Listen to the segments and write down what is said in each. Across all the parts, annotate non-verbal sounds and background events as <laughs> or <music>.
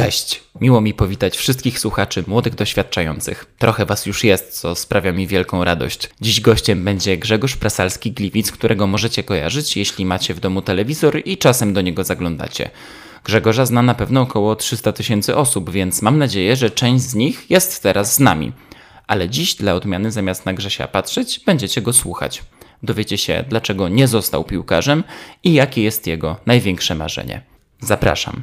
Cześć! Miło mi powitać wszystkich słuchaczy młodych doświadczających. Trochę was już jest, co sprawia mi wielką radość. Dziś gościem będzie Grzegorz Prasalski-Gliwic, którego możecie kojarzyć, jeśli macie w domu telewizor i czasem do niego zaglądacie. Grzegorza zna na pewno około 300 tysięcy osób, więc mam nadzieję, że część z nich jest teraz z nami. Ale dziś dla odmiany zamiast na Grzesia patrzeć, będziecie go słuchać. Dowiecie się, dlaczego nie został piłkarzem i jakie jest jego największe marzenie. Zapraszam.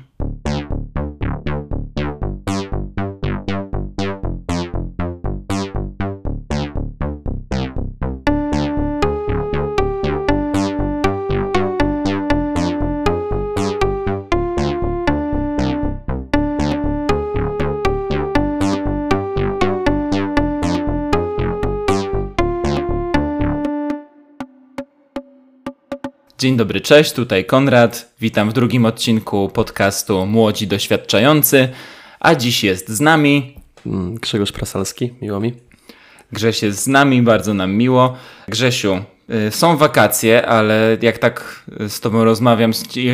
Dzień dobry, cześć, tutaj Konrad. Witam w drugim odcinku podcastu Młodzi Doświadczający, a dziś jest z nami mm, Grzegorz Prasalski, miło mi. Grześ jest z nami, bardzo nam miło. Grzesiu, y, są wakacje, ale jak tak z tobą rozmawiam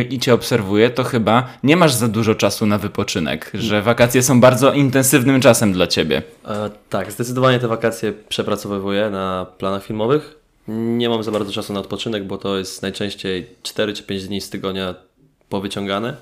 i cię obserwuję, to chyba nie masz za dużo czasu na wypoczynek, że wakacje są bardzo intensywnym czasem dla ciebie. E, tak, zdecydowanie te wakacje przepracowywuję na planach filmowych. Nie mam za bardzo czasu na odpoczynek, bo to jest najczęściej 4 czy 5 dni z tygodnia powyciągane.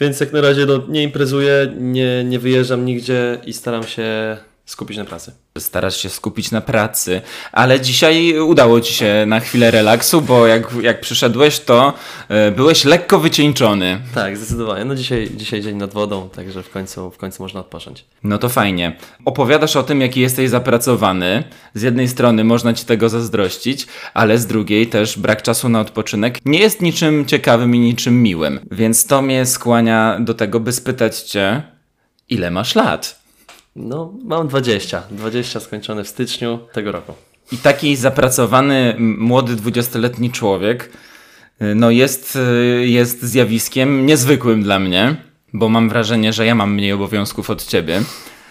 Więc jak na razie no, nie imprezuję, nie, nie wyjeżdżam nigdzie i staram się skupić na pracy. Starasz się skupić na pracy, ale dzisiaj udało ci się na chwilę relaksu, bo jak, jak przyszedłeś, to e, byłeś lekko wycieńczony. Tak, zdecydowanie. No dzisiaj, dzisiaj dzień nad wodą, także w końcu, w końcu można odpocząć. No to fajnie. Opowiadasz o tym, jaki jesteś zapracowany. Z jednej strony można ci tego zazdrościć, ale z drugiej też brak czasu na odpoczynek nie jest niczym ciekawym i niczym miłym. Więc to mnie skłania do tego, by spytać cię, ile masz lat? No, mam 20. 20 skończone w styczniu tego roku. I taki zapracowany, młody, 20-letni człowiek y, no jest, y, jest zjawiskiem niezwykłym dla mnie, bo mam wrażenie, że ja mam mniej obowiązków od ciebie.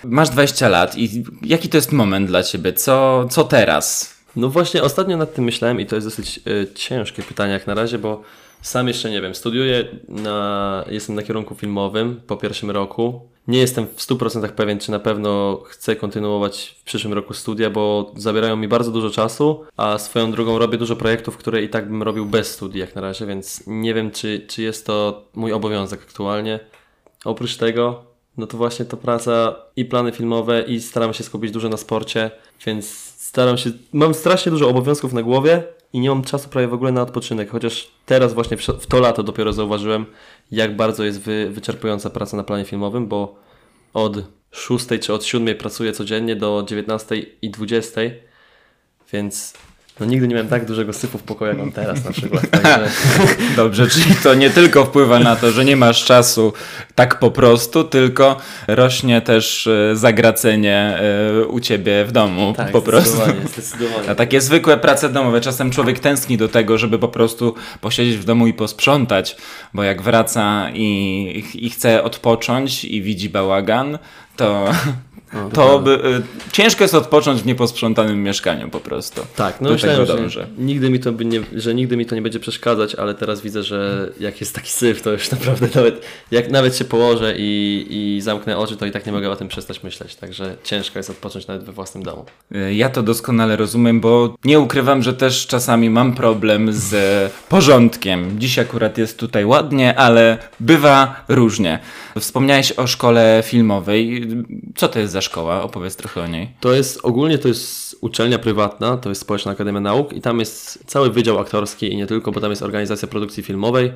Masz 20 lat i jaki to jest moment dla ciebie? Co, co teraz? No właśnie, ostatnio nad tym myślałem i to jest dosyć y, ciężkie pytanie jak na razie, bo sam jeszcze nie wiem. Studiuję, na, jestem na kierunku filmowym po pierwszym roku. Nie jestem w 100% pewien, czy na pewno chcę kontynuować w przyszłym roku studia, bo zabierają mi bardzo dużo czasu, a swoją drogą robię dużo projektów, które i tak bym robił bez studii jak na razie, więc nie wiem, czy, czy jest to mój obowiązek aktualnie. Oprócz tego, no to właśnie to praca i plany filmowe i staram się skupić dużo na sporcie, więc staram się, mam strasznie dużo obowiązków na głowie, i nie mam czasu prawie w ogóle na odpoczynek, chociaż teraz właśnie w to lato dopiero zauważyłem, jak bardzo jest wy, wyczerpująca praca na planie filmowym, bo od 6 czy od 7 pracuję codziennie do 19 i 20, więc no nigdy nie miałem tak dużego syfu w pokoju, jak mam teraz na przykład. <laughs> Także... Dobrze, czyli to nie tylko wpływa na to, że nie masz czasu tak po prostu, tylko rośnie też e, zagracenie e, u ciebie w domu tak, po prostu. Zdecydowanie, zdecydowanie. A takie zwykłe prace domowe, czasem człowiek tęskni do tego, żeby po prostu posiedzieć w domu i posprzątać, bo jak wraca i, i chce odpocząć i widzi bałagan, to, <laughs> to by, y, ciężko jest odpocząć w nieposprzątanym mieszkaniu po prostu. Tak, no Do myślałem, że nigdy, mi to nie, że nigdy mi to nie będzie przeszkadzać, ale teraz widzę, że jak jest taki syf, to już <laughs> naprawdę nawet jak nawet się położę i, i zamknę oczy, to i tak nie mogę o tym przestać myśleć. Także ciężko jest odpocząć nawet we własnym domu. Y, ja to doskonale rozumiem, bo nie ukrywam, że też czasami mam problem z porządkiem. Dziś akurat jest tutaj ładnie, ale bywa różnie. Wspomniałeś o szkole filmowej. Co to jest za szkoła? Opowiedz trochę o niej. To jest ogólnie to jest uczelnia prywatna, to jest Społeczna Akademia Nauk i tam jest cały wydział aktorski i nie tylko, bo tam jest organizacja produkcji filmowej,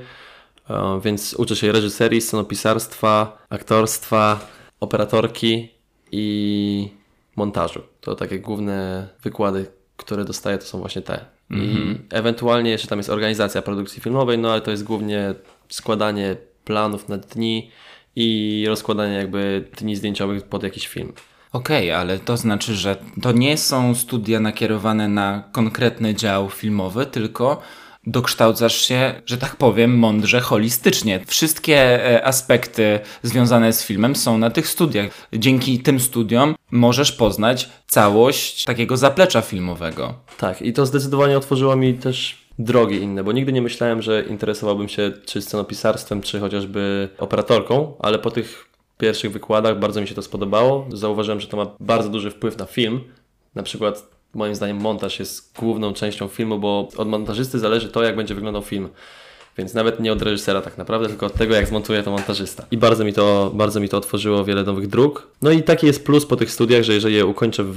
e, więc uczę się reżyserii, scenopisarstwa, aktorstwa, operatorki i montażu. To takie główne wykłady, które dostaję, to są właśnie te. I mhm. ewentualnie jeszcze tam jest organizacja produkcji filmowej, no ale to jest głównie składanie planów na dni, i rozkładanie jakby dni zdjęciowych pod jakiś film. Okej, okay, ale to znaczy, że to nie są studia nakierowane na konkretny dział filmowy, tylko dokształcasz się, że tak powiem, mądrze, holistycznie. Wszystkie e, aspekty związane z filmem są na tych studiach. Dzięki tym studiom możesz poznać całość takiego zaplecza filmowego. Tak, i to zdecydowanie otworzyło mi też drogi inne, bo nigdy nie myślałem, że interesowałbym się czy scenopisarstwem, czy chociażby operatorką, ale po tych pierwszych wykładach, bardzo mi się to spodobało. Zauważyłem, że to ma bardzo duży wpływ na film. Na przykład moim zdaniem montaż jest główną częścią filmu, bo od montażysty zależy to, jak będzie wyglądał film. Więc nawet nie od reżysera tak naprawdę, tylko od tego, jak zmontuje to montażysta. I bardzo mi to, bardzo mi to otworzyło wiele nowych dróg. No i taki jest plus po tych studiach, że jeżeli je ukończę w,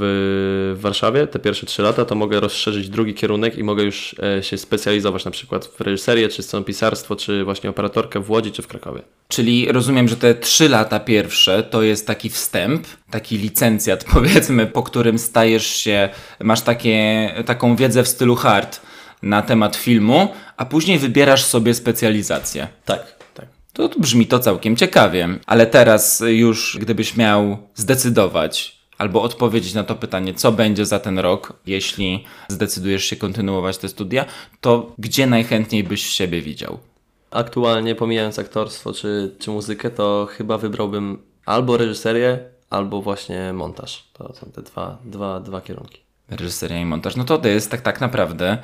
w Warszawie, te pierwsze trzy lata, to mogę rozszerzyć drugi kierunek i mogę już e, się specjalizować na przykład w reżyserię, czy scenopisarstwo, czy właśnie operatorkę w Łodzi, czy w Krakowie. Czyli rozumiem, że te trzy lata pierwsze to jest taki wstęp, taki licencjat <laughs> powiedzmy, po którym stajesz się, masz takie, taką wiedzę w stylu hard na temat filmu, a później wybierasz sobie specjalizację. Tak, tak. To, to brzmi to całkiem ciekawie. Ale teraz już, gdybyś miał zdecydować albo odpowiedzieć na to pytanie, co będzie za ten rok, jeśli zdecydujesz się kontynuować te studia, to gdzie najchętniej byś siebie widział? Aktualnie, pomijając aktorstwo czy, czy muzykę, to chyba wybrałbym albo reżyserię, albo właśnie montaż. To są te dwa, dwa, dwa kierunki. Reżyseria i montaż. No to to jest tak, tak naprawdę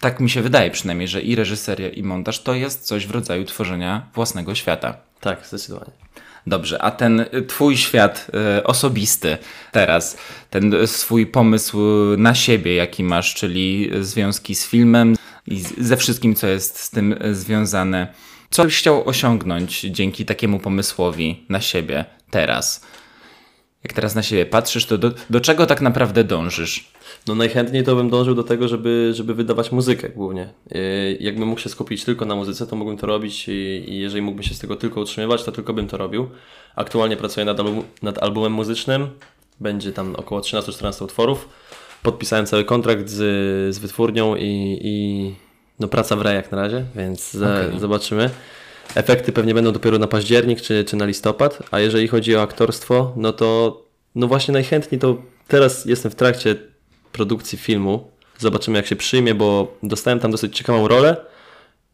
tak mi się wydaje przynajmniej, że i reżyseria, i montaż to jest coś w rodzaju tworzenia własnego świata. Tak, zdecydowanie. Dobrze, a ten twój świat y, osobisty teraz, ten swój pomysł na siebie, jaki masz, czyli związki z filmem i ze wszystkim, co jest z tym związane. Co byś chciał osiągnąć dzięki takiemu pomysłowi na siebie teraz? Jak teraz na siebie patrzysz, to do, do czego tak naprawdę dążysz? No najchętniej to bym dążył do tego, żeby, żeby wydawać muzykę głównie. Y, jakbym mógł się skupić tylko na muzyce, to mógłbym to robić i, i jeżeli mógłbym się z tego tylko utrzymywać, to tylko bym to robił. Aktualnie pracuję nad, album, nad albumem muzycznym, będzie tam około 13-14 utworów. Podpisałem cały kontrakt z, z wytwórnią i, i no praca w rajach na razie, więc okay. zobaczymy. Efekty pewnie będą dopiero na październik czy, czy na listopad, a jeżeli chodzi o aktorstwo, no to no właśnie najchętniej to teraz jestem w trakcie produkcji filmu. Zobaczymy, jak się przyjmie, bo dostałem tam dosyć ciekawą rolę.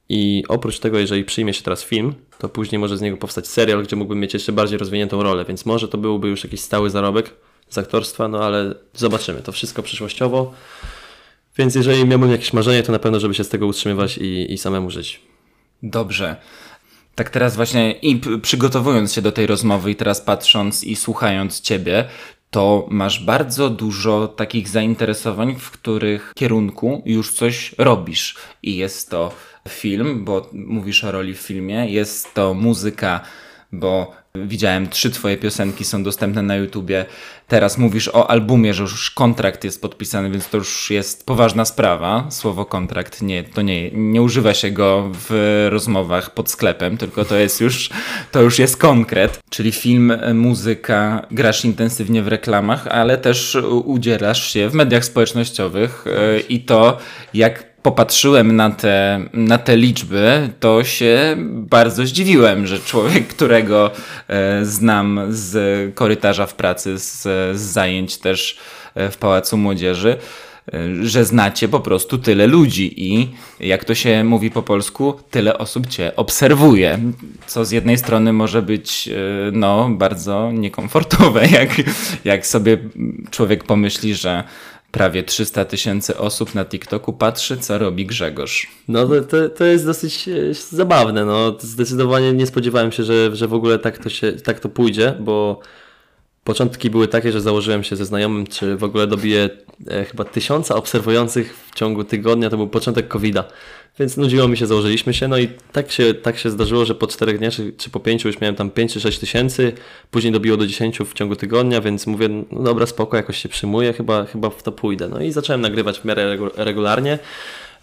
I oprócz tego, jeżeli przyjmie się teraz film, to później może z niego powstać serial, gdzie mógłbym mieć jeszcze bardziej rozwiniętą rolę, więc może to byłby już jakiś stały zarobek z aktorstwa, no ale zobaczymy. To wszystko przyszłościowo. Więc jeżeli miałbym jakieś marzenie, to na pewno, żeby się z tego utrzymywać i, i samemu żyć. Dobrze. Tak teraz właśnie i przygotowując się do tej rozmowy i teraz patrząc i słuchając Ciebie, to masz bardzo dużo takich zainteresowań, w których kierunku już coś robisz. I jest to film, bo mówisz o roli w filmie, jest to muzyka, bo Widziałem trzy twoje piosenki są dostępne na YouTubie. Teraz mówisz o albumie, że już kontrakt jest podpisany, więc to już jest poważna sprawa. Słowo kontrakt nie, to nie, nie używa się go w rozmowach pod sklepem, tylko to jest już, to już jest konkret. Czyli film, muzyka, grasz intensywnie w reklamach, ale też udzielasz się w mediach społecznościowych e, i to jak popatrzyłem na te, na te liczby, to się bardzo zdziwiłem, że człowiek, <laughs> którego e, znam z korytarza w pracy, z, z zajęć też e, w Pałacu Młodzieży, e, że znacie po prostu tyle ludzi i jak to się mówi po polsku, tyle osób cię obserwuje, co z jednej strony może być no, bardzo niekomfortowe, <laughs> jak, jak sobie człowiek pomyśli, że prawie 300 tysięcy osób na TikToku patrzy, co robi Grzegorz. No to, to, to jest dosyć e, zabawne. No. Zdecydowanie nie spodziewałem się, że, że w ogóle tak to, się, tak to pójdzie, bo początki były takie, że założyłem się ze znajomym, czy w ogóle dobiję e, chyba tysiąca obserwujących w ciągu tygodnia. To był początek COVID-a. Więc nudziło mi się, założyliśmy się, no i tak się, tak się zdarzyło, że po czterech dniach czy, czy po pięciu już miałem tam 5 czy 6 tysięcy, później dobiło do 10 w ciągu tygodnia, więc mówię, no dobra, spoko, jakoś się przyjmuję, chyba, chyba w to pójdę. No i zacząłem nagrywać w miarę regularnie.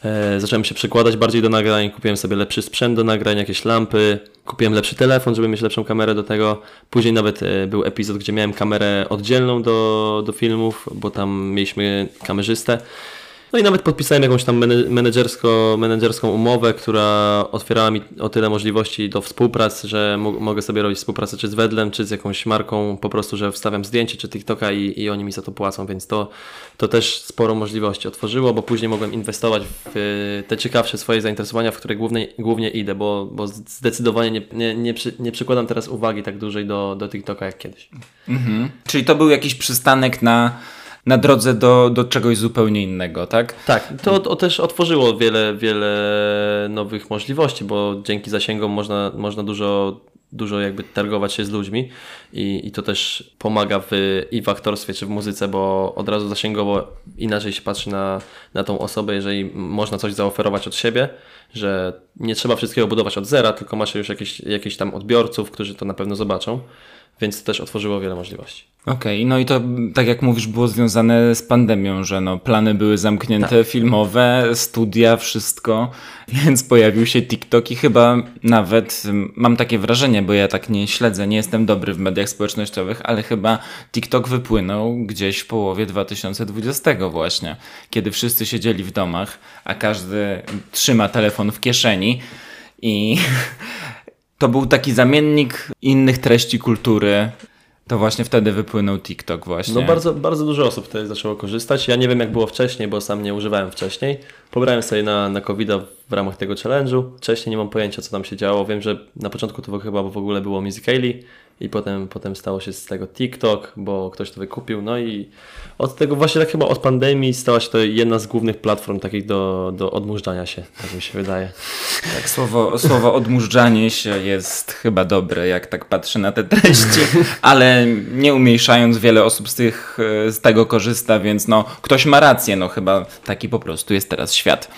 E, zacząłem się przekładać bardziej do nagrań, kupiłem sobie lepszy sprzęt do nagrań, jakieś lampy, kupiłem lepszy telefon, żeby mieć lepszą kamerę do tego. Później nawet e, był epizod, gdzie miałem kamerę oddzielną do, do filmów, bo tam mieliśmy kamerzystę. No i nawet podpisałem jakąś tam menedżersko, menedżerską umowę, która otwierała mi o tyle możliwości do współpracy, że mogę sobie robić współpracę czy z Wedlem, czy z jakąś marką, po prostu, że wstawiam zdjęcie czy TikToka i, i oni mi za to płacą, więc to, to też sporo możliwości otworzyło, bo później mogłem inwestować w te ciekawsze swoje zainteresowania, w które głównie, głównie idę, bo, bo zdecydowanie nie, nie, nie, przy, nie przykładam teraz uwagi tak dużej do, do TikToka jak kiedyś. Mhm. Czyli to był jakiś przystanek na na drodze do, do czegoś zupełnie innego, tak? Tak, to, to też otworzyło wiele, wiele nowych możliwości, bo dzięki zasięgom można, można dużo dużo jakby targować się z ludźmi i, i to też pomaga w, i w aktorstwie czy w muzyce, bo od razu zasięgowo inaczej się patrzy na, na tą osobę, jeżeli można coś zaoferować od siebie, że nie trzeba wszystkiego budować od zera, tylko masz już jakieś, jakieś tam odbiorców, którzy to na pewno zobaczą więc to też otworzyło wiele możliwości. Okej, okay, no i to tak jak mówisz było związane z pandemią, że no, plany były zamknięte, tak. filmowe, studia, wszystko, więc pojawił się TikTok i chyba nawet mam takie wrażenie, bo ja tak nie śledzę, nie jestem dobry w mediach społecznościowych, ale chyba TikTok wypłynął gdzieś w połowie 2020 właśnie, kiedy wszyscy siedzieli w domach, a każdy trzyma telefon w kieszeni i <laughs> to był taki zamiennik innych treści kultury. To właśnie wtedy wypłynął TikTok właśnie. No bardzo, bardzo dużo osób wtedy zaczęło korzystać. Ja nie wiem jak było wcześniej, bo sam nie używałem wcześniej. Pobrałem sobie na, na covid w ramach tego challenge'u. Wcześniej nie mam pojęcia co tam się działo. Wiem, że na początku to chyba w ogóle było Musical.ly i potem, potem stało się z tego TikTok, bo ktoś to wykupił. No i od tego właśnie tak chyba od pandemii stała się to jedna z głównych platform takich do, do odmurzania się, tak mi się wydaje. Tak, słowo, słowo odmurzanie się jest chyba dobre, jak tak patrzę na te treści, ale nie umniejszając, wiele osób z, tych, z tego korzysta, więc no ktoś ma rację, no chyba taki po prostu jest teraz świat.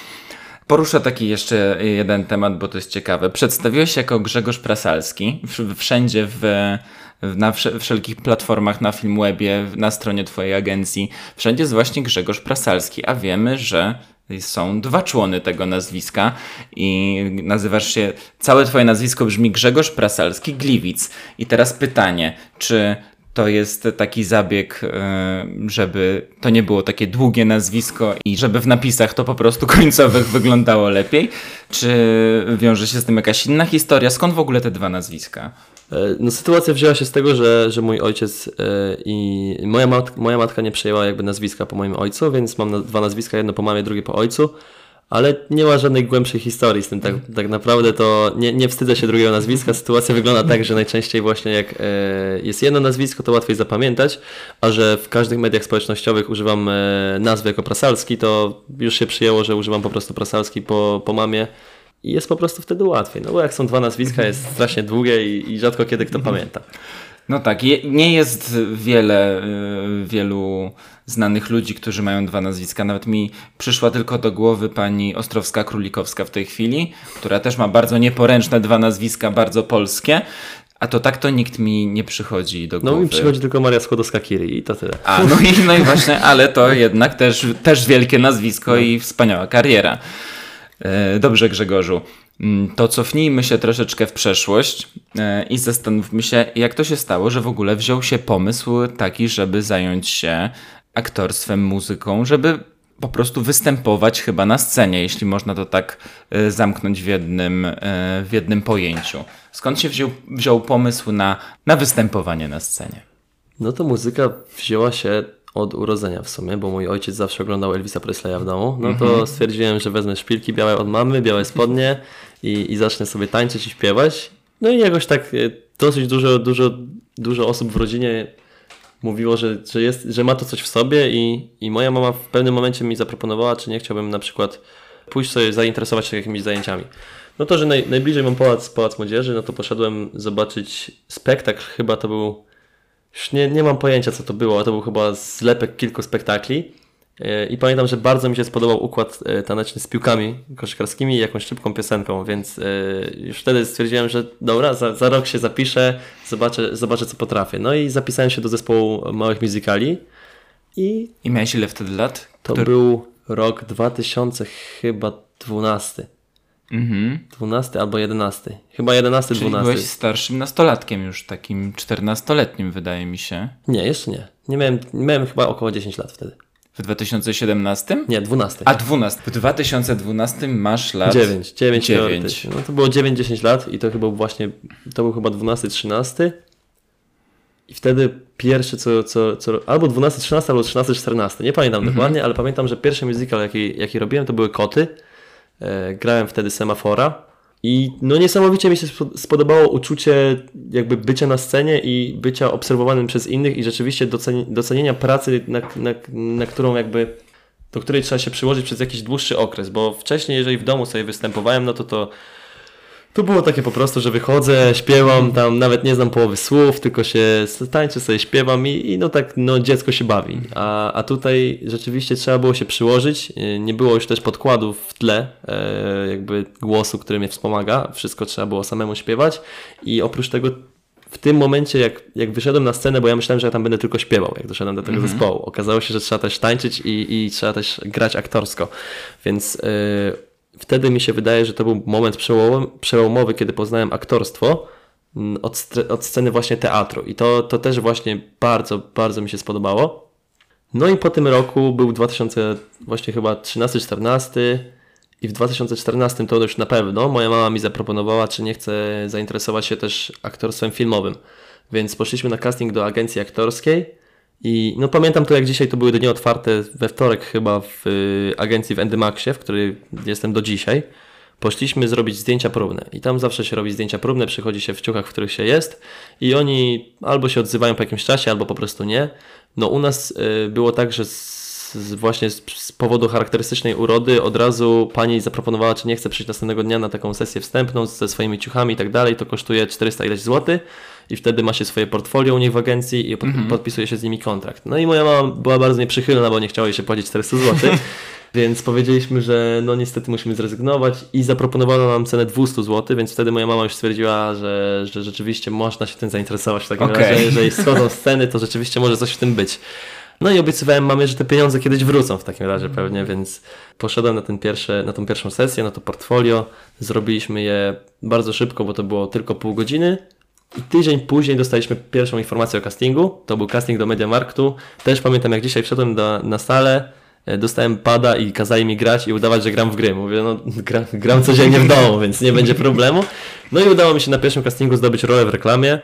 Poruszę taki jeszcze jeden temat, bo to jest ciekawe. Przedstawiłeś się jako Grzegorz Prasalski wszędzie w, na wszelkich platformach, na Filmwebie, na stronie Twojej agencji. Wszędzie jest właśnie Grzegorz Prasalski, a wiemy, że są dwa człony tego nazwiska i nazywasz się, całe twoje nazwisko brzmi Grzegorz Prasalski Gliwic. I teraz pytanie, czy to jest taki zabieg, e, żeby to nie było takie długie nazwisko i żeby w napisach to po prostu <laughs> końcowych wyglądało lepiej? Czy wiąże się z tym jakaś inna historia? Skąd w ogóle te dwa nazwiska? E, no, sytuacja wzięła się z tego, że, że mój ojciec e, i moja, moja matka nie przejęła jakby nazwiska po moim ojcu, więc mam dwa nazwiska, jedno po mamie, drugie po ojcu ale nie ma żadnej głębszej historii z tym. Tak, tak naprawdę to nie, nie wstydzę się drugiego nazwiska. Sytuacja wygląda tak, że najczęściej właśnie jak e, jest jedno nazwisko, to łatwiej zapamiętać, a że w każdych mediach społecznościowych używam e, nazwy jako prasalski, to już się przyjęło, że używam po prostu prasalski po, po mamie i jest po prostu wtedy łatwiej. No bo jak są dwa nazwiska, jest strasznie długie i, i rzadko kiedy kto pamięta. No tak, je, nie jest wiele, y, wielu znanych ludzi, którzy mają dwa nazwiska. Nawet mi przyszła tylko do głowy pani Ostrowska-Królikowska w tej chwili, która też ma bardzo nieporęczne dwa nazwiska, bardzo polskie. A to tak to nikt mi nie przychodzi do głowy. No mi przychodzi tylko Maria Skłodowska-Curie i to tyle. A, no i, no i właśnie, ale to jednak też, też wielkie nazwisko no. i wspaniała kariera. E, dobrze Grzegorzu. Mm, to cofnijmy się troszeczkę w przeszłość e, i zastanówmy się, jak to się stało, że w ogóle wziął się pomysł taki, żeby zająć się aktorstwem, muzyką, żeby po prostu występować chyba na scenie, jeśli można to tak e, zamknąć w jednym, e, w jednym pojęciu. Skąd się wziął, wziął pomysł na, na występowanie na scenie? No to muzyka wzięła się od urodzenia w sumie, bo mój ojciec zawsze oglądał Elvisa Presleya w domu. No to mhm. stwierdziłem, że wezmę szpilki białe od mamy, białe spodnie i, i zacznę sobie tańczyć i śpiewać. No i jakoś tak e, dosyć dużo, dużo, dużo osób w rodzinie mówiło, że, że, jest, że ma to coś w sobie i, i moja mama w pewnym momencie mi zaproponowała, czy nie chciałbym na przykład pójść sobie zainteresować się jakimiś zajęciami. No to, że naj, najbliżej mam pałac, pałac młodzieży, no to poszedłem zobaczyć spektakl, chyba to był, już nie, nie mam pojęcia co to było, to był chyba zlepek kilku spektakli I pamiętam, że bardzo mi się spodobał układ e, taneczny z piłkami koszykarskimi i jakąś szybką piosenką, więc e, już wtedy stwierdziłem, że dobra, za, za rok się zapiszę, zobaczę, zobaczę co potrafię. No i zapisałem się do zespołu małych musicali. I, I miałeś ile wtedy lat? To Który... był rok 2000 chyba 12. Mhm. 12 albo 11. Chyba 11, Czyli 12. byłeś starszym nastolatkiem już, takim 14-letnim wydaje mi się. Nie, jeszcze nie. Nie miałem, miałem chyba około 10 lat wtedy. W 2017? Nie, 12. A 12. W 2012 masz lat? 9. 9. 9. No to było 9-10 lat i to chyba właśnie, to był chyba 12-13. I wtedy pierwszy co, co, co albo 12-13, albo 13-14, nie pamiętam mhm. dokładnie, ale pamiętam, że pierwszy musical jaki, jaki robiłem to były Koty. E, grałem wtedy Semafora i no niesamowicie mi się spodobało uczucie jakby bycia na scenie i bycia obserwowanym przez innych i rzeczywiście docenienia pracy, na, na, na którą jakby do której trzeba się przyłożyć przez jakiś dłuższy okres, bo wcześniej, jeżeli w domu sobie występowałem, no to to Tu było takie po prostu, że wychodzę, śpiewam, tam nawet nie znam połowy słów, tylko się tańczę sobie, śpiewam i, i no tak, no dziecko się bawi. A, a tutaj rzeczywiście trzeba było się przyłożyć, nie było już też podkładów w tle, e, jakby głosu, który mnie wspomaga, wszystko trzeba było samemu śpiewać i oprócz tego w tym momencie, jak, jak wyszedłem na scenę, bo ja myślałem, że ja tam będę tylko śpiewał, jak doszedłem do tego mm -hmm. zespołu. Okazało się, że trzeba też tańczyć i, i trzeba też grać aktorsko. Więc yy, wtedy mi się wydaje, że to był moment przełomowy, kiedy poznałem aktorstwo mm, od, od sceny właśnie teatru. I to, to też właśnie bardzo, bardzo mi się spodobało. No i po tym roku był 2000, właśnie chyba 13-14 i w 2014 to już na pewno moja mama mi zaproponowała, czy nie chcę zainteresować się też aktorstwem filmowym. Więc poszliśmy na casting do agencji aktorskiej i no pamiętam to jak dzisiaj, to były dni otwarte we wtorek chyba w y, agencji w Endymaxie, w której jestem do dzisiaj. Poszliśmy zrobić zdjęcia próbne i tam zawsze się robi zdjęcia próbne, przychodzi się w ciuchach, w których się jest i oni albo się odzywają po jakimś czasie, albo po prostu nie. No u nas y, było tak, że z, właśnie z, z, powodu charakterystycznej urody od razu pani zaproponowała, czy nie chce przyjść następnego dnia na taką sesję wstępną ze swoimi ciuchami i tak dalej, to kosztuje 400 ileś złotych i wtedy ma się swoje portfolio u nich w agencji i pod, mm -hmm. podpisuje się z nimi kontrakt. No i moja mama była bardzo nieprzychylna, bo nie chciała jej się płacić 400 zł. <laughs> Więc powiedzieliśmy, że no niestety musimy zrezygnować i zaproponowano nam cenę 200 zł, więc wtedy moja mama już stwierdziła, że, że rzeczywiście można się tym zainteresować w takim okay. razie, jeżeli schodzą sceny, to rzeczywiście może coś w tym być. No i obiecywałem mamie, że te pieniądze kiedyś wrócą w takim razie pewnie, więc poszedłem na, ten pierwszy, na tą pierwszą sesję, na to portfolio. Zrobiliśmy je bardzo szybko, bo to było tylko pół godziny. I tydzień później dostaliśmy pierwszą informację o castingu. To był casting do Mediamarktu. Też pamiętam, jak dzisiaj wszedłem do, na salę, e, dostałem pada i kazali mi grać i udawać, że gram w gry. Mówię, no gra, gram codziennie w domu, więc nie będzie problemu. No i udało mi się na pierwszym castingu zdobyć rolę w reklamie.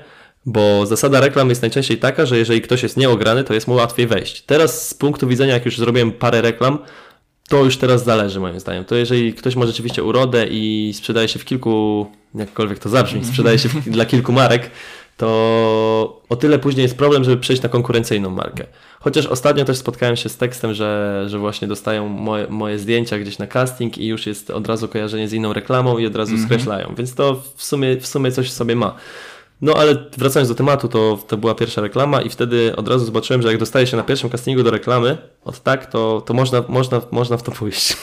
Bo zasada reklam jest najczęściej taka, że jeżeli ktoś jest nieograny, to jest mu łatwiej wejść. Teraz z punktu widzenia, jak już zrobiłem parę reklam, to już teraz zależy moim zdaniem. To jeżeli ktoś ma rzeczywiście urodę i sprzedaje się w kilku, jakkolwiek to zabrzmi, sprzedaje się w, <laughs> dla kilku marek, to o tyle później jest problem, żeby przejść na konkurencyjną markę. Chociaż ostatnio też spotkałem się z tekstem, że, że właśnie dostają moje, moje zdjęcia gdzieś na casting i już jest od razu kojarzenie z inną reklamą i od razu mm -hmm. skreślają, więc to w sumie, w sumie coś sobie ma. No ale wracając do tematu, to, to była pierwsza reklama i wtedy od razu zobaczyłem, że jak dostaje się na pierwszym castingu do reklamy, od tak, to, to można, można, można w to pójść. <laughs>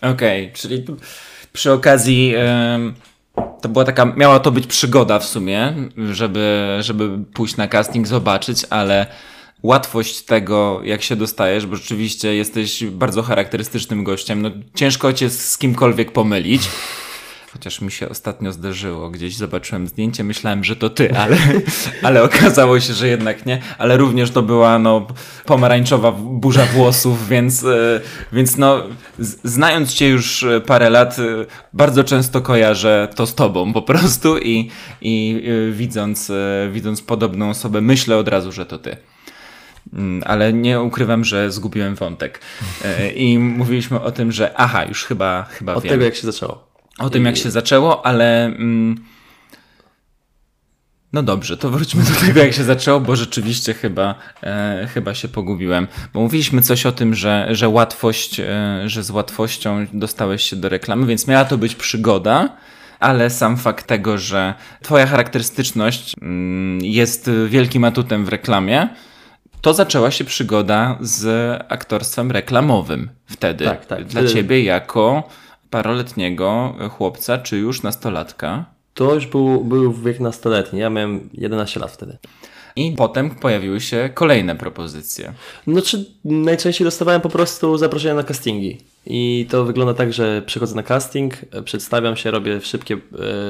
Okej, okay, czyli przy okazji yy, to była taka, miała to być przygoda w sumie, żeby, żeby pójść na casting, zobaczyć, ale łatwość tego, jak się dostajesz, bo rzeczywiście jesteś bardzo charakterystycznym gościem, no ciężko cię z kimkolwiek pomylić. Chociaż mi się ostatnio zdarzyło, gdzieś zobaczyłem zdjęcie, myślałem, że to ty, ale, <laughs> ale okazało się, że jednak nie. Ale również to była no, pomarańczowa burza włosów, <laughs> więc, e, więc no, znając cię już e, parę lat, e, bardzo często kojarzę to z tobą po prostu i, i widząc, widząc podobną osobę, myślę od razu, że to ty mm, ale nie ukrywam, że zgubiłem wątek. I mówiliśmy o tym, że aha, już chyba, chyba Od wiem. tego, jak się zaczęło o tym, jak się zaczęło, ale. Mm, no dobrze, to wróćmy do tego, jak się zaczęło, bo rzeczywiście chyba, e, chyba się pogubiłem. Bo mówiliśmy coś o tym, że, że łatwość, e, że z łatwością dostałeś się do reklamy, więc miała to być przygoda, ale sam fakt tego, że Twoja charakterystyczność mm, jest wielkim atutem w reklamie, to zaczęła się przygoda z aktorstwem reklamowym wtedy. Tak, tak. Dla Ciebie jako paroletniego chłopca, czy już nastolatka? To już był, był wiek nastoletni. Ja miałem 11 lat wtedy. I potem pojawiły się kolejne propozycje. No czy najczęściej dostawałem po prostu zaproszenia na castingi. I to wygląda tak, że przychodzę na casting, przedstawiam się, robię szybkie,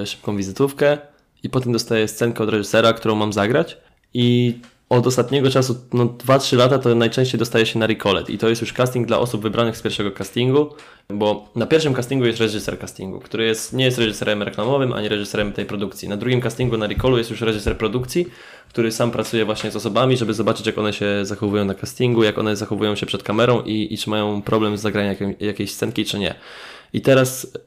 e, szybką wizytówkę i potem dostaję scenkę od reżysera, którą mam zagrać. I od ostatniego czasu, no 2-3 lata, to najczęściej dostaje się na Recolled i to jest już casting dla osób wybranych z pierwszego castingu, bo na pierwszym castingu jest reżyser castingu, który jest, nie jest reżyserem reklamowym, ani reżyserem tej produkcji. Na drugim castingu na Recallu jest już reżyser produkcji, który sam pracuje właśnie z osobami, żeby zobaczyć jak one się zachowują na castingu, jak one zachowują się przed kamerą i, i czy mają problem z zagraniem jakiejś scenki, czy nie. I teraz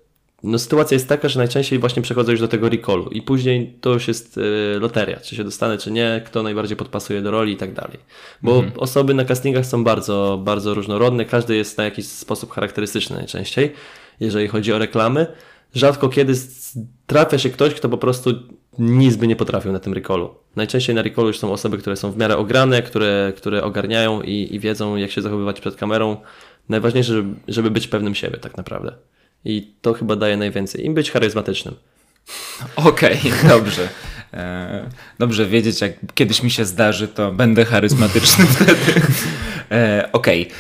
no sytuacja jest taka, że najczęściej właśnie przechodzę już do tego recallu i później to już jest y, loteria, czy się dostanę, czy nie, kto najbardziej podpasuje do roli i tak dalej. Bo mhm. osoby na castingach są bardzo, bardzo różnorodne, każdy jest na jakiś sposób charakterystyczny najczęściej, jeżeli chodzi o reklamy. rzadko kiedy trafia się ktoś, kto po prostu nic by nie potrafił na tym recallu. Najczęściej na recallu już są osoby, które są w miarę ograne, które, które ogarniają i, i wiedzą, jak się zachowywać przed kamerą. Najważniejsze, żeby, żeby być pewnym siebie, tak naprawdę. I to chyba daje najwięcej. Im być charyzmatycznym. Okej, okay, dobrze. E, dobrze wiedzieć, jak kiedyś mi się zdarzy, to będę charyzmatyczny wtedy. E, Okej. Okay.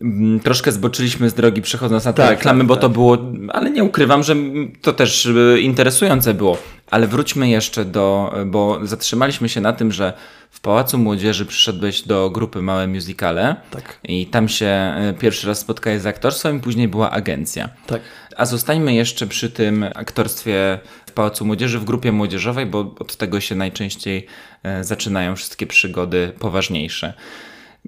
Mm, troszkę zboczyliśmy z drogi przechodząc na te tak, reklamy, tak, bo tak. to było, ale nie ukrywam, że to też e, interesujące było. Ale wróćmy jeszcze do, bo zatrzymaliśmy się na tym, że w Pałacu Młodzieży przyszedłeś do grupy Małe Musicale tak. i tam się pierwszy raz spotkałeś z aktorstwem i później była agencja. Tak. A zostańmy jeszcze przy tym aktorstwie w Pałacu Młodzieży, w grupie młodzieżowej, bo od tego się najczęściej e, zaczynają wszystkie przygody poważniejsze.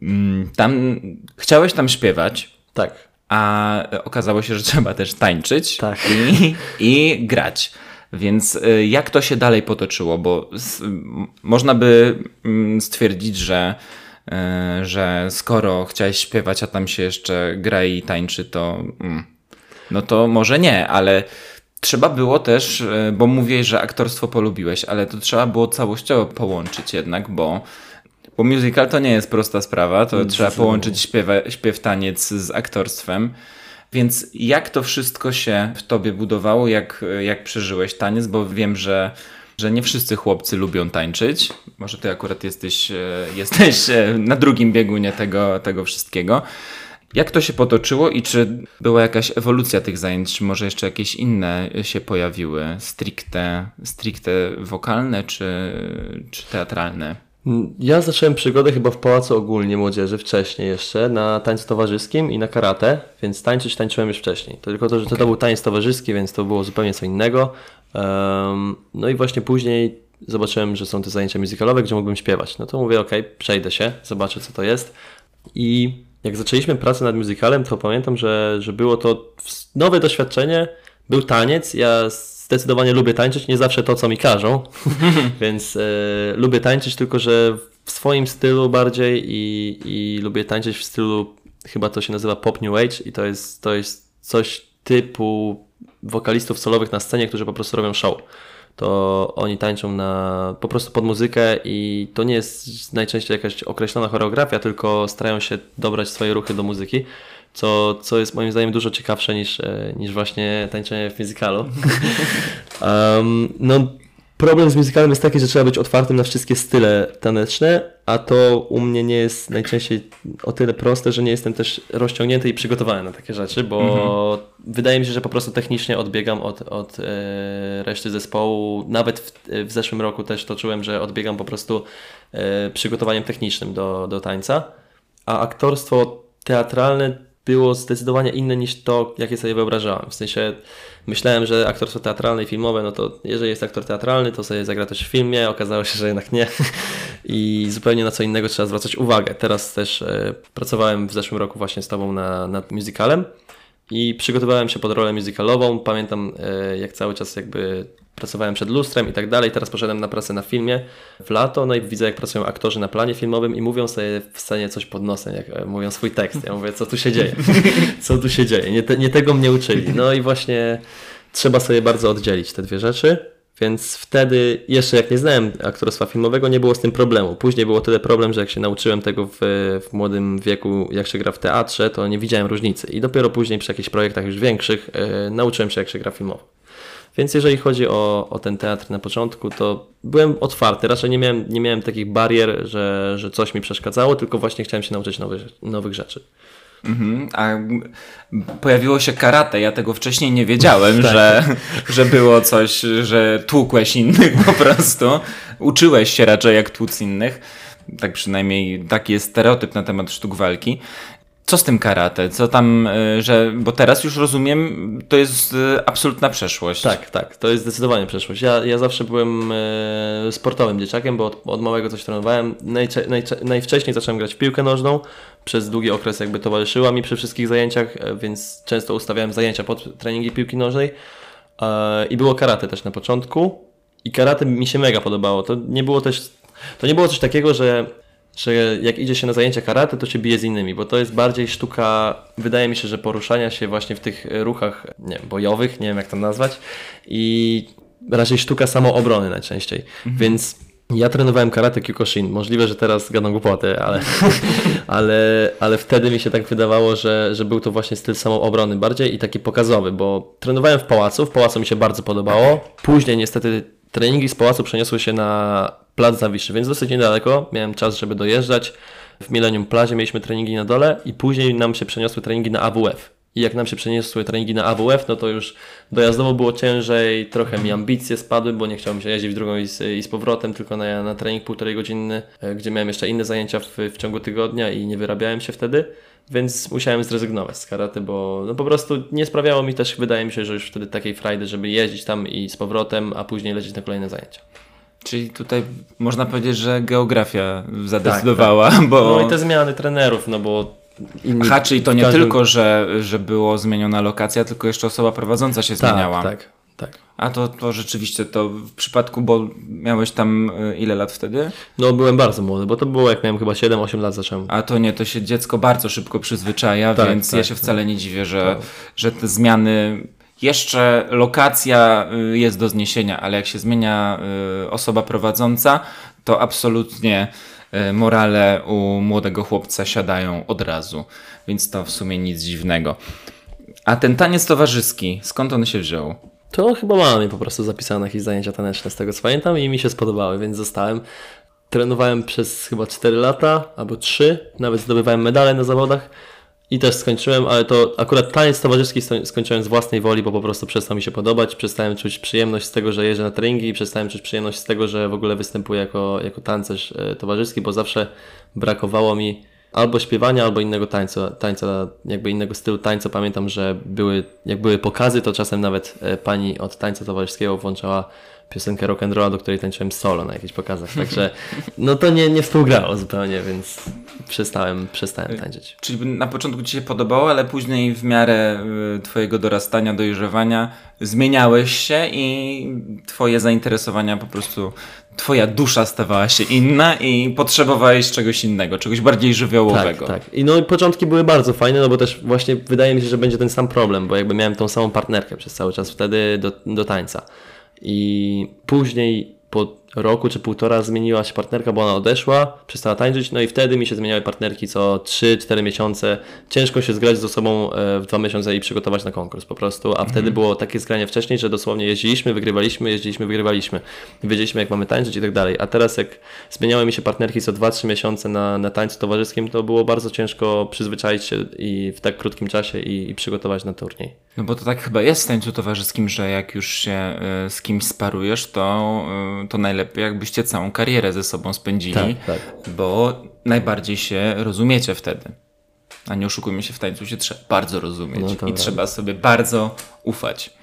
Mm, tam chciałeś tam śpiewać. Tak. A okazało się, że trzeba też tańczyć tak. i, i grać. Więc y, jak to się dalej potoczyło? Bo można by mm, stwierdzić, że, y, że skoro chciałeś śpiewać, a tam się jeszcze gra i tańczy, to mm, no to może nie, ale trzeba było też, y, bo mówiłeś, że aktorstwo polubiłeś, ale to trzeba było całościowo połączyć jednak, bo bo musical to nie jest prosta sprawa, to trzeba połączyć śpiewa, śpiew, taniec z aktorstwem. Więc jak to wszystko się w tobie budowało, jak, jak przeżyłeś taniec, bo wiem, że, że nie wszyscy chłopcy lubią tańczyć. Może ty akurat jesteś, e, jesteś e, na drugim biegunie tego, tego wszystkiego. Jak to się potoczyło i czy była jakaś ewolucja tych zajęć, czy może jeszcze jakieś inne się pojawiły, stricte, stricte wokalne czy, czy teatralne? Ja zacząłem przygodę chyba w Pałacu Ogólnie Młodzieży wcześniej jeszcze, na tańcu towarzyskim i na karate, więc tańczyć tańczyłem już wcześniej. Tylko to, że okay. to był tańc towarzyski, więc to było zupełnie co innego. Um, no i właśnie później zobaczyłem, że są te zajęcia muzykalowe, gdzie mógłbym śpiewać. No to mówię, ok, przejdę się, zobaczę co to jest. I jak zaczęliśmy pracę nad musicalem, to pamiętam, że, że było to nowe doświadczenie, był taniec, ja zdecydowanie lubię tańczyć, nie zawsze to, co mi każą, <laughs> więc e, lubię tańczyć, tylko że w swoim stylu bardziej i, i lubię tańczyć w stylu, chyba to się nazywa pop new age i to jest, to jest coś typu wokalistów solowych na scenie, którzy po prostu robią show. To oni tańczą na, po prostu pod muzykę i to nie jest najczęściej jakaś określona choreografia, tylko starają się dobrać swoje ruchy do muzyki co, co jest moim zdaniem dużo ciekawsze niż, e, niż właśnie tańczenie w musicalu. <laughs> um, no, problem z musicalem jest taki, że trzeba być otwartym na wszystkie style taneczne, a to u mnie nie jest najczęściej o tyle proste, że nie jestem też rozciągnięty i przygotowany na takie rzeczy, bo mhm. wydaje mi się, że po prostu technicznie odbiegam od, od e, reszty zespołu. Nawet w, w, zeszłym roku też to czułem, że odbiegam po prostu e, przygotowaniem technicznym do, do tańca, a aktorstwo teatralne było zdecydowanie inne niż to, jakie sobie wyobrażałem. W sensie myślałem, że aktorstwo teatralne i filmowe, no to jeżeli jest aktor teatralny, to sobie zagra też w filmie. Okazało się, że jednak nie. <laughs> I zupełnie na co innego trzeba zwracać uwagę. Teraz też e, pracowałem w zeszłym roku właśnie z Tobą na, nad musicalem i przygotowałem się pod rolę musicalową. Pamiętam, e, jak cały czas jakby pracowałem przed lustrem i tak dalej. Teraz poszedłem na pracę na filmie w lato, no i widzę, jak pracują aktorzy na planie filmowym i mówią sobie w scenie coś pod nosem, jak e, mówią swój tekst. Ja mówię, co tu się dzieje? Co tu się dzieje? Nie, te, nie tego mnie uczyli. No i właśnie trzeba sobie bardzo oddzielić te dwie rzeczy. Więc wtedy, jeszcze jak nie znałem aktorstwa filmowego, nie było z tym problemu. Później było tyle problem, że jak się nauczyłem tego w, w młodym wieku, jak się gra w teatrze, to nie widziałem różnicy. I dopiero później przy jakichś projektach już większych yy, nauczyłem się, jak się gra filmowo. Więc jeżeli chodzi o, o ten teatr na początku, to byłem otwarty. Raczej nie miałem, nie miałem takich barier, że, że coś mi przeszkadzało, tylko właśnie chciałem się nauczyć nowych, nowych rzeczy. Mhm, a pojawiło się karate. Ja tego wcześniej nie wiedziałem, <laughs> tak. że, że było coś, że tłukłeś innych po prostu. Uczyłeś się raczej jak tłuc innych. Tak przynajmniej taki jest stereotyp na temat sztuk walki. Co z tym karate? Co tam, y, że, bo teraz już rozumiem, to jest y, absolutna przeszłość. Tak, tak, to jest zdecydowanie przeszłość. Ja, ja zawsze byłem e, sportowym dzieciakiem, bo od, od małego coś trenowałem. Najcze, najcze, najwcześniej zacząłem grać w piłkę nożną, przez długi okres jakby towarzyszyła mi przy wszystkich zajęciach, e, więc często ustawiałem zajęcia pod treningi piłki nożnej. E, I było karate też na początku. I karate mi się mega podobało. To nie było też, to nie było coś takiego, że że jak idzie się na zajęcia karate, to się bije z innymi, bo to jest bardziej sztuka, wydaje mi się, że poruszania się właśnie w tych ruchach nie bojowych, nie wiem jak to nazwać i raczej sztuka samoobrony najczęściej, mhm. więc ja trenowałem karate Kyokushin. Możliwe, że teraz gadam głupoty, ale, <laughs> ale, ale wtedy mi się tak wydawało, że, że był to właśnie styl samoobrony bardziej i taki pokazowy, bo trenowałem w pałacu, w pałacu mi się bardzo podobało. Później niestety treningi z pałacu przeniosły się na plac Zawiszy, więc dosyć niedaleko. Miałem czas, żeby dojeżdżać. W Millennium Plazie mieliśmy treningi na dole i później nam się przeniosły treningi na AWF. I jak nam się przeniosły treningi na AWF, no to już dojazdowo było ciężej, trochę mi ambicje spadły, bo nie chciałem się jeździć w drugą i z, i z powrotem, tylko na, na trening półtorej godzinny, e, gdzie miałem jeszcze inne zajęcia w, w ciągu tygodnia i nie wyrabiałem się wtedy, więc musiałem zrezygnować z karate, bo no po prostu nie sprawiało mi też, wydaje mi się, że już wtedy takiej frajdy, żeby jeździć tam i z powrotem, a później lecieć na kolejne zajęcia. Czyli tutaj można powiedzieć, że geografia zadecydowała, tak, tak. bo... No i te zmiany trenerów, no bo Inni, Aha, czyli to nie każdym... tylko, że, że było zmieniona lokacja, tylko jeszcze osoba prowadząca się tak, zmieniała. Tak, tak. A to, to rzeczywiście to w przypadku, bo miałeś tam e, ile lat wtedy? No byłem bardzo młody, bo to było jak miałem chyba 7-8 lat zacząłem. A to nie, to się dziecko bardzo szybko przyzwyczaja, tak, więc tak, ja się wcale nie dziwię, że, tak. że te zmiany jeszcze lokacja y, jest do zniesienia, ale jak się zmienia y, osoba prowadząca, to absolutnie y, morale u młodego chłopca siadają od razu, więc to w sumie nic dziwnego. A ten taniec towarzyski, skąd on się wziął? To chyba mama mi po prostu zapisała na jakieś zajęcia taneczne, z tego co pamiętam, i mi się spodobały, więc zostałem. Trenowałem przez chyba 4 lata albo 3, nawet zdobywałem medale na zawodach. I też skończyłem, ale to akurat taniec towarzyski skończyłem z własnej woli, bo po prostu przestał mi się podobać. Przestałem czuć przyjemność z tego, że jeżdżę na treningi i przestałem czuć przyjemność z tego, że w ogóle występuję jako, jako tancerz e, towarzyski, bo zawsze brakowało mi albo śpiewania, albo innego tańca, tańca, jakby innego stylu tańca. Pamiętam, że były, jak były pokazy, to czasem nawet e, pani od tańca towarzyskiego włączała piosenkę rock and roll, do której tańczyłem solo na jakichś pokazach. Także no to nie, nie współgrało zupełnie, więc przestałem, przestałem tańczyć. Czyli na początku Ci się podobało, ale później w miarę y, Twojego dorastania, dojrzewania zmieniałeś się i Twoje zainteresowania po prostu Twoja dusza stawała się inna i potrzebowałeś czegoś innego, czegoś bardziej żywiołowego. Tak, tak. I no początki były bardzo fajne, no bo też właśnie wydaje mi się, że będzie ten sam problem, bo jakby miałem tą samą partnerkę przez cały czas wtedy do, do tańca. I później po roku czy półtora zmieniła się partnerka, bo ona odeszła, przestała tańczyć, no i wtedy mi się zmieniały partnerki co 3-4 miesiące. Ciężko się zgrać z osobą e, w dwa miesiące i przygotować na konkurs po prostu, a mhm. wtedy było takie zgranie wcześniej, że dosłownie jeździliśmy, wygrywaliśmy, jeździliśmy, wygrywaliśmy. Wiedzieliśmy jak mamy tańczyć i tak dalej. A teraz jak zmieniały mi się partnerki co 2-3 miesiące na, na tańcu towarzyskim, to było bardzo ciężko przyzwyczaić się i w tak krótkim czasie i, i przygotować na turniej. No bo to tak chyba jest w tańcu towarzyskim, że jak już się y, z kimś sparujesz, to, y, to najlepiej lepiej, jakbyście całą karierę ze sobą spędzili, tak, tak. bo najbardziej się rozumiecie wtedy. A nie oszukujmy się, w tańcu się trzeba bardzo rozumieć no i trzeba sobie bardzo ufać.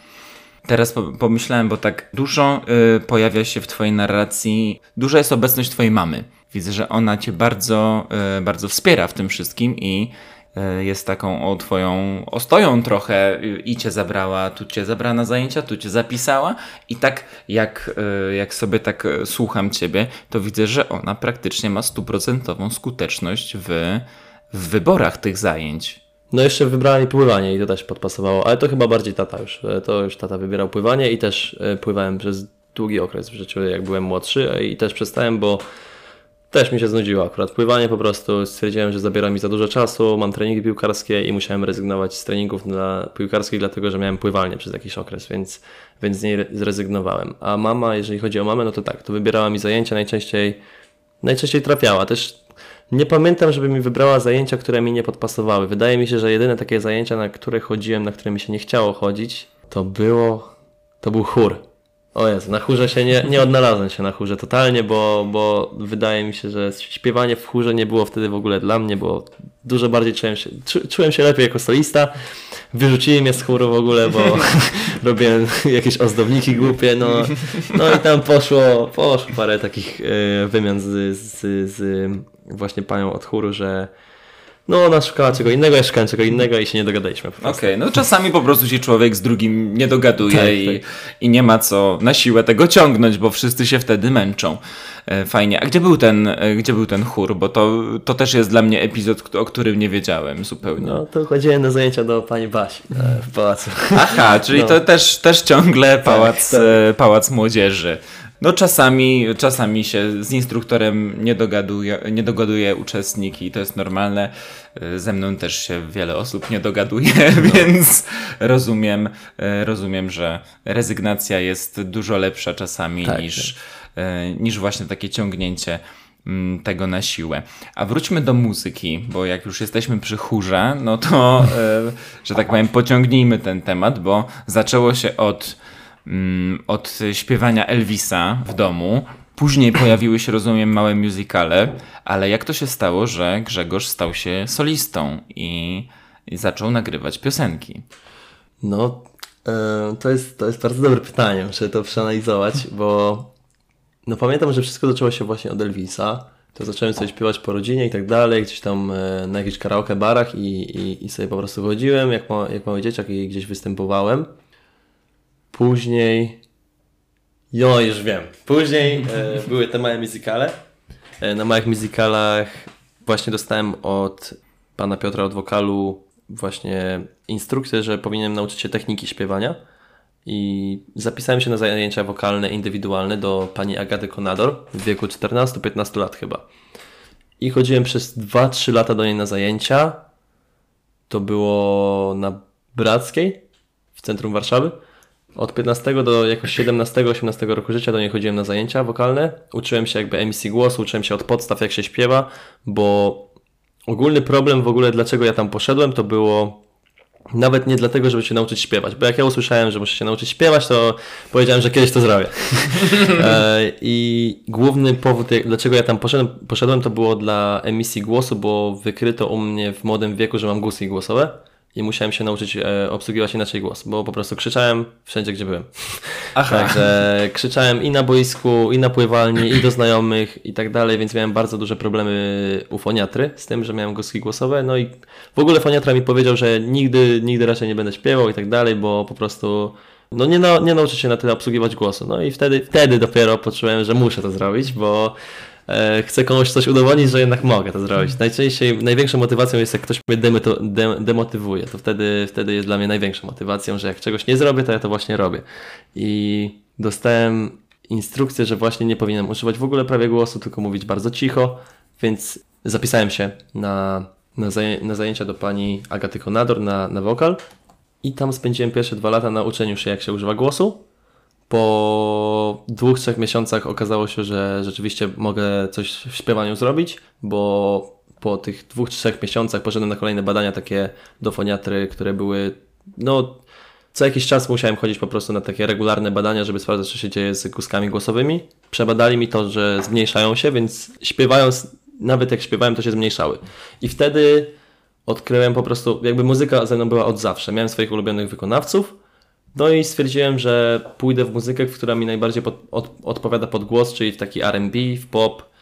Teraz pomyślałem, bo tak dużo y, pojawia się w Twojej narracji, duża jest obecność Twojej mamy. Widzę, że ona Cię bardzo, y, bardzo wspiera w tym wszystkim i jest taką o twoją ostoją trochę i cię zabrała, tu cię zabrała na zajęcia, tu cię zapisała i tak jak, e, jak sobie tak e, słucham ciebie, to widzę, że ona praktycznie ma stuprocentową skuteczność w, w wyborach tych zajęć. No jeszcze wybrała mi pływanie i to też podpasowało, ale to chyba bardziej tata już. To już tata wybierał pływanie i też pływałem przez długi okres w życiu, jak byłem młodszy i też przestałem, bo też mi się znudziło akurat pływanie po prostu. Stwierdziłem, że zabiera mi za dużo czasu, mam treningi piłkarskie i musiałem rezygnować z treningów dla piłkarskich, dlatego że miałem pływalnię przez jakiś okres, więc, więc z niej zrezygnowałem. A mama, jeżeli chodzi o mamę, no to tak, to wybierała mi zajęcia, najczęściej, najczęściej trafiała. Też nie pamiętam, żeby mi wybrała zajęcia, które mi nie podpasowały. Wydaje mi się, że jedyne takie zajęcia, na które chodziłem, na które mi się nie chciało chodzić, to było, to był chór. O Jezu, na chórze się nie, nie odnalazłem się na chórze totalnie, bo, bo wydaje mi się, że śpiewanie w chórze nie było wtedy w ogóle dla mnie, bo dużo bardziej czułem się, czułem się lepiej jako solista. Wyrzucili mnie z chóru w ogóle, bo <laughs> robiłem jakieś ozdowniki głupie, no, no i tam poszło, poszło parę takich e, wymian z, z, z właśnie panią od chóru, że no ona szukała czego innego, ja szukałem czego innego i się nie dogadaliśmy. Okej, okay, no czasami po prostu się człowiek z drugim nie dogaduje tak, i, tak. i nie ma co na siłę tego ciągnąć, bo wszyscy się wtedy męczą. E, fajnie. A gdzie był ten, e, gdzie był ten chór? Bo to, to też jest dla mnie epizod, o którym nie wiedziałem zupełnie. No to chodziłem na zajęcia do pani Basi e, w pałacu. Aha, czyli no. to też, też ciągle tak, pałac, tak, tak. pałac młodzieży. No czasami, czasami się z instruktorem nie dogaduje, nie dogaduje uczestnik i to jest normalne. Ze mną też się wiele osób nie dogaduje, <laughs> no. więc rozumiem, rozumiem, że rezygnacja jest dużo lepsza czasami tak, niż, tak. niż właśnie takie ciągnięcie mm, tego na siłę. A wróćmy do muzyki, bo jak już jesteśmy przy chórze, no to, że tak powiem, pociągnijmy ten temat, bo zaczęło się od od śpiewania Elvisa w domu. Później pojawiły się, rozumiem, małe musicale, ale jak to się stało, że Grzegorz stał się solistą i, i zaczął nagrywać piosenki? No, e, to, jest, to jest bardzo dobre pytanie, muszę to przeanalizować, bo no pamiętam, że wszystko zaczęło się właśnie od Elvisa. To zacząłem sobie śpiewać po rodzinie i tak dalej, gdzieś tam e, na jakichś karaoke barach i, i, i sobie po prostu chodziłem jak, ma, jak mały dzieciak i gdzieś występowałem. Później. Jo, już wiem. Później e, były te małe muzykale. E, na małych muzykalach właśnie dostałem od pana Piotra od wokalu właśnie instrukcję, że powinienem nauczyć się techniki śpiewania. I zapisałem się na zajęcia wokalne indywidualne do pani Agaty Konador w wieku 14-15 lat chyba. I chodziłem przez 2-3 lata do niej na zajęcia. To było na Brackiej w centrum Warszawy. Od 15 do jakoś 17-18 roku życia do niej chodziłem na zajęcia wokalne. Uczyłem się jakby emisji głosu, uczyłem się od podstaw jak się śpiewa, bo ogólny problem w ogóle dlaczego ja tam poszedłem to było nawet nie dlatego, żeby się nauczyć śpiewać, bo jak ja usłyszałem, że muszę się nauczyć śpiewać, to powiedziałem, że kiedyś to zrobię. <laughs> E, I główny powód, dlaczego ja tam poszedłem, poszedłem, to było dla emisji głosu, bo wykryto u mnie w młodym wieku, że mam guski głosowe i musiałem się nauczyć e, obsługiwać inaczej głos, bo po prostu krzyczałem wszędzie, gdzie byłem. <laughs> Aha. Także krzyczałem i na boisku, i na pływalni, i do znajomych i tak dalej, więc miałem bardzo duże problemy u foniatry z tym, że miałem głoski głosowe, no i w ogóle foniatra mi powiedział, że nigdy, nigdy raczej nie będę śpiewał i tak dalej, bo po prostu no nie, na, nie nauczę się na tyle obsługiwać głosu. No i wtedy, wtedy dopiero poczułem, że muszę to zrobić, bo chcę komuś coś udowodnić, że jednak mogę to zrobić. Najczęściej, największą motywacją jest, jak ktoś mnie demotywuje. To wtedy, wtedy jest dla mnie największą motywacją, że jak czegoś nie zrobię, to ja to właśnie robię. I dostałem instrukcję, że właśnie nie powinienem używać w ogóle prawie głosu, tylko mówić bardzo cicho, więc zapisałem się na, na, na zajęcia do pani Agaty Konador na, na wokal i tam spędziłem pierwsze dwa lata na uczeniu się, jak się używa głosu po dwóch, trzech miesiącach okazało się, że rzeczywiście mogę coś w śpiewaniu zrobić, bo po tych dwóch, trzech miesiącach poszedłem na kolejne badania takie do foniatry, które były, no, co jakiś czas musiałem chodzić po prostu na takie regularne badania, żeby sprawdzać, co się dzieje z kuskami głosowymi. Przebadali mi to, że zmniejszają się, więc śpiewając, nawet jak śpiewałem, to się zmniejszały. I wtedy odkryłem po prostu, jakby muzyka ze mną była od zawsze. Miałem swoich ulubionych wykonawców, no i stwierdziłem, że pójdę w muzykę, która mi najbardziej pod, od, odpowiada pod głos, czyli w taki R&B, w pop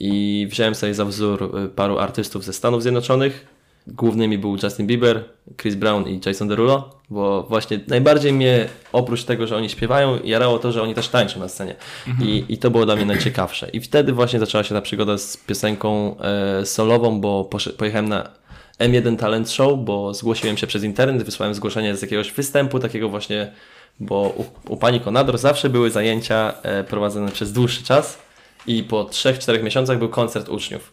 i wziąłem sobie za wzór y, paru artystów ze Stanów Zjednoczonych. Głównymi był Justin Bieber, Chris Brown i Jason Derulo, bo właśnie najbardziej mnie, oprócz tego, że oni śpiewają, jarało to, że oni też tańczą na scenie. Mhm. I, I to było dla mnie najciekawsze. I wtedy właśnie zaczęła się ta przygoda z piosenką e, solową, bo pojechałem na M1 Talent Show, bo zgłosiłem się przez internet, wysłałem zgłoszenie z jakiegoś występu, takiego właśnie, bo u, u pani Konador zawsze były zajęcia e, prowadzone przez dłuższy czas i po 3-4 miesiącach był koncert uczniów.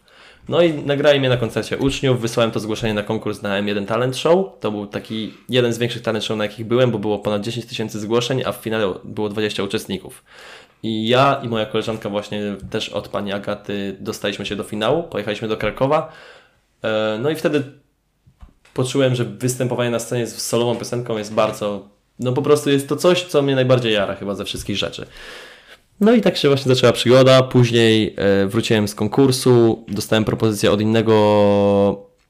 No i nagrali mnie na koncercie uczniów, wysłałem to zgłoszenie na konkurs na M1 Talent Show. To był taki jeden z większych talent show, na jakich byłem, bo było ponad 10 tysięcy zgłoszeń, a w finale było 20 uczestników. I ja i moja koleżanka właśnie też od pani Agaty dostaliśmy się do finału, pojechaliśmy do Krakowa. E, no i wtedy poczułem, że występowanie na scenie z solową piosenką jest bardzo, no po prostu jest to coś, co mnie najbardziej jara chyba ze wszystkich rzeczy. No i tak się właśnie zaczęła przygoda. Później e, wróciłem z konkursu, dostałem propozycję od innego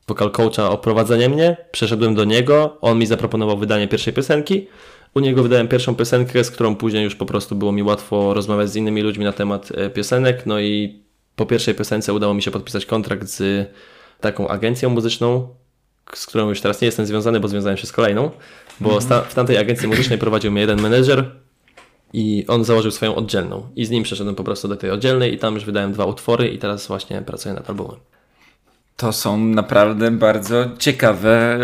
vocal coacha o prowadzenie mnie. Przeszedłem do niego, on mi zaproponował wydanie pierwszej piosenki. U niego wydałem pierwszą piosenkę, z którą później już po prostu było mi łatwo rozmawiać z innymi ludźmi na temat e, piosenek. No i po pierwszej piosence udało mi się podpisać kontrakt z taką agencją muzyczną, z którą już teraz nie jestem związany, bo związałem się z kolejną, bo mm. w tamtej agencji muzycznej prowadził mnie jeden menedżer i on założył swoją oddzielną i z nim przeszedłem po prostu do tej oddzielnej i tam już wydałem dwa utwory i teraz właśnie pracuję nad albumem. To są naprawdę bardzo ciekawe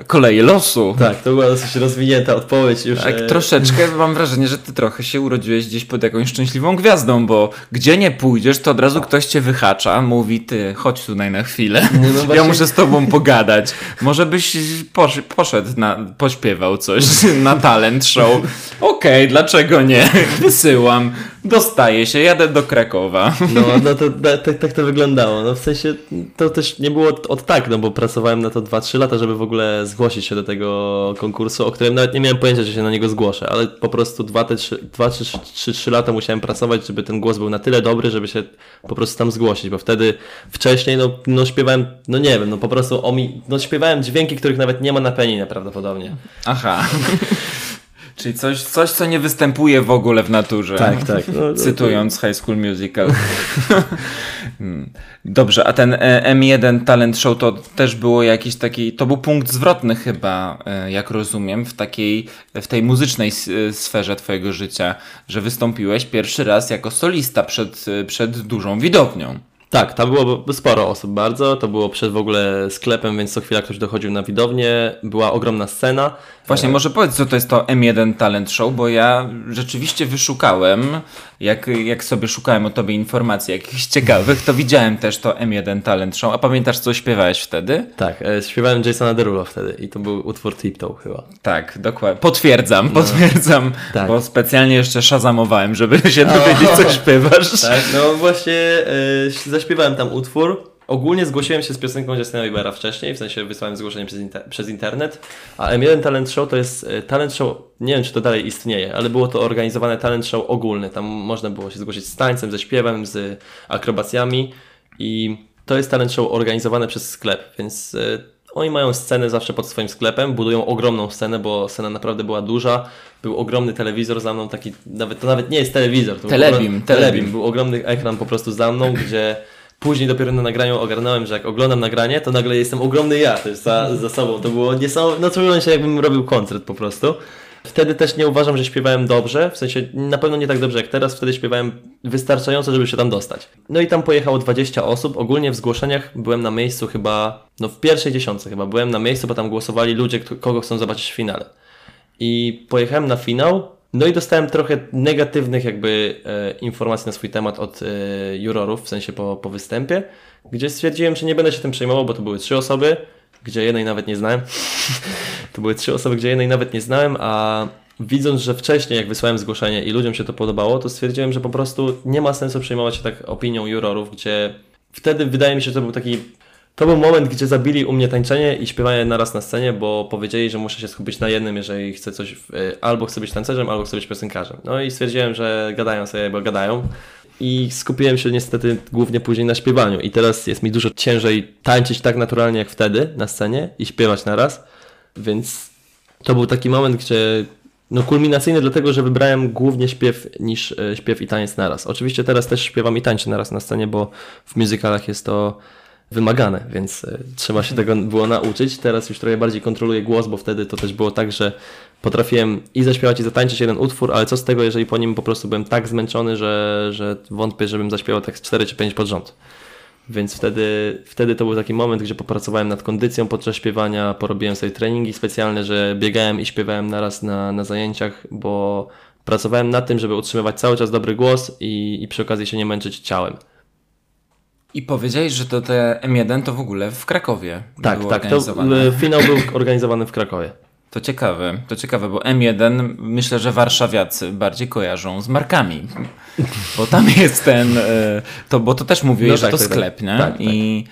e, koleje losu. Tak, to była dosyć rozwinięta odpowiedź już. Tak, e... troszeczkę <laughs> mam wrażenie, że ty trochę się urodziłeś gdzieś pod jakąś szczęśliwą gwiazdą, bo gdzie nie pójdziesz, to od razu ktoś cię wyhacza, mówi ty, chodź tutaj na chwilę, no, <laughs> no właśnie... ja muszę z tobą pogadać. Może byś posz poszedł, na, pośpiewał coś <laughs> na talent show. Okej, okay, dlaczego nie? Wysyłam, dostaję się, jadę do Krakowa. No, no to tak, tak to wyglądało. No w sensie to też nie było od tak, no bo pracowałem na to 2-3 lata, żeby w ogóle zgłosić się do tego konkursu, o którym nawet nie miałem pojęcia, że się na niego zgłoszę, ale po prostu 2-3 lata musiałem pracować, żeby ten głos był na tyle dobry, żeby się po prostu tam zgłosić, bo wtedy wcześniej no, no śpiewałem, no nie wiem, no po prostu omi, no śpiewałem dźwięki, których nawet nie ma na peninie prawdopodobnie. Aha. <laughs> Czyli coś, coś, co nie występuje w ogóle w naturze. Tak, tak. No, Cytując High School Musical. <laughs> Hmm. Dobrze, a ten e, M1 Talent Show to też było jakiś taki, to był punkt zwrotny chyba, e, jak rozumiem, w takiej, w tej muzycznej e, sferze twojego życia, że wystąpiłeś pierwszy raz jako solista przed, przed dużą widownią. Tak, tam było sporo osób bardzo, to było przed w ogóle sklepem, więc co chwila ktoś dochodził na widownię, była ogromna scena. Właśnie, może powiedz, co to jest to M1 Talent Show, bo ja rzeczywiście wyszukałem, jak, jak sobie szukałem o tobie informacji jakichś ciekawych, to widziałem też to M1 Talent Show. A pamiętasz, co śpiewałeś wtedy? Tak, e, śpiewałem Jasona Derulo wtedy i to był utwór Tiptoe chyba. Tak, dokładnie. Potwierdzam, no, potwierdzam, tak. bo specjalnie jeszcze szazamowałem, żeby się <laughs> dowiedzieć, co śpiewasz. Tak, no właśnie e, zaśpiewałem tam utwór Ogólnie zgłosiłem się z piosenką Justina Biebera wcześniej, w sensie wysłałem zgłoszenie przez, inter przez internet, a M1 Talent Show to jest e, talent show, nie wiem czy to dalej istnieje, ale było to organizowane talent show ogólny. Tam można było się zgłosić z tańcem, ze śpiewem, z akrobacjami i to jest talent show organizowane przez sklep, więc y, oni mają scenę zawsze pod swoim sklepem, budują ogromną scenę, bo scena naprawdę była duża. Był ogromny telewizor za mną, taki, nawet, to nawet nie jest telewizor. To telebim, był, telebim. Był ogromny ekran po prostu za mną, gdzie Później dopiero na nagraniu ogarnąłem, że jak oglądam nagranie, to nagle jestem ogromny ja też za, za sobą. To było niesamowite, no czułem się jakbym robił koncert po prostu. Wtedy też nie uważam, że śpiewałem dobrze, w sensie na pewno nie tak dobrze jak teraz, wtedy śpiewałem wystarczająco, żeby się tam dostać. No i tam pojechało 20 osób, ogólnie w zgłoszeniach byłem na miejscu chyba, no w pierwszej dziesiątce chyba, byłem na miejscu, bo tam głosowali ludzie, kogo chcą zobaczyć w finale. I pojechałem na finał, no i dostałem trochę negatywnych jakby e, informacji na swój temat od e, jurorów, w sensie po, po występie, gdzie stwierdziłem, że nie będę się tym przejmował, bo to były trzy osoby, gdzie jednej nawet nie znałem. <laughs> to były trzy osoby, gdzie jednej nawet nie znałem, a widząc, że wcześniej jak wysłałem zgłoszenie i ludziom się to podobało, to stwierdziłem, że po prostu nie ma sensu przejmować się tak opinią jurorów, gdzie wtedy wydaje mi się, że to był taki to był moment, gdzie zabili u mnie tańczenie i śpiewanie naraz na scenie, bo powiedzieli, że muszę się skupić na jednym, jeżeli chcę coś, albo chcę być tancerzem, albo chcę być piosenkarzem. No i stwierdziłem, że gadają sobie, bo gadają. I skupiłem się niestety głównie później na śpiewaniu. I teraz jest mi dużo ciężej tańczyć tak naturalnie jak wtedy na scenie i śpiewać naraz. Więc to był taki moment, gdzie no kulminacyjny dlatego, że wybrałem głównie śpiew niż e, śpiew i taniec naraz. Oczywiście teraz też śpiewam i tańczę naraz na scenie, bo w musicalach jest to wymagane, więc e, trzeba się tego było nauczyć. Teraz już trochę bardziej kontroluję głos, bo wtedy to też było tak, że potrafiłem i zaśpiewać i zatańczyć jeden utwór, ale co z tego, jeżeli po nim po prostu byłem tak zmęczony, że, że wątpię, żebym zaśpiewał tak 4 czy 5 pod rząd. Więc wtedy, wtedy to był taki moment, gdzie popracowałem nad kondycją podczas śpiewania, porobiłem sobie treningi specjalne, że biegałem i śpiewałem naraz na, na zajęciach, bo pracowałem nad tym, żeby utrzymywać cały czas dobry głos i, i przy okazji się nie męczyć ciałem. I powiedziałeś, że to te M1 to w ogóle w Krakowie. Tak, tak. To, finał był organizowany w Krakowie. To ciekawe, to ciekawe, bo M1 myślę, że warszawiacy bardziej kojarzą z markami. Bo tam <laughs> jest ten, e, to, bo to też mówiłeś, no że tak, to tak, tak. sklep, tak, nie? Tak, I,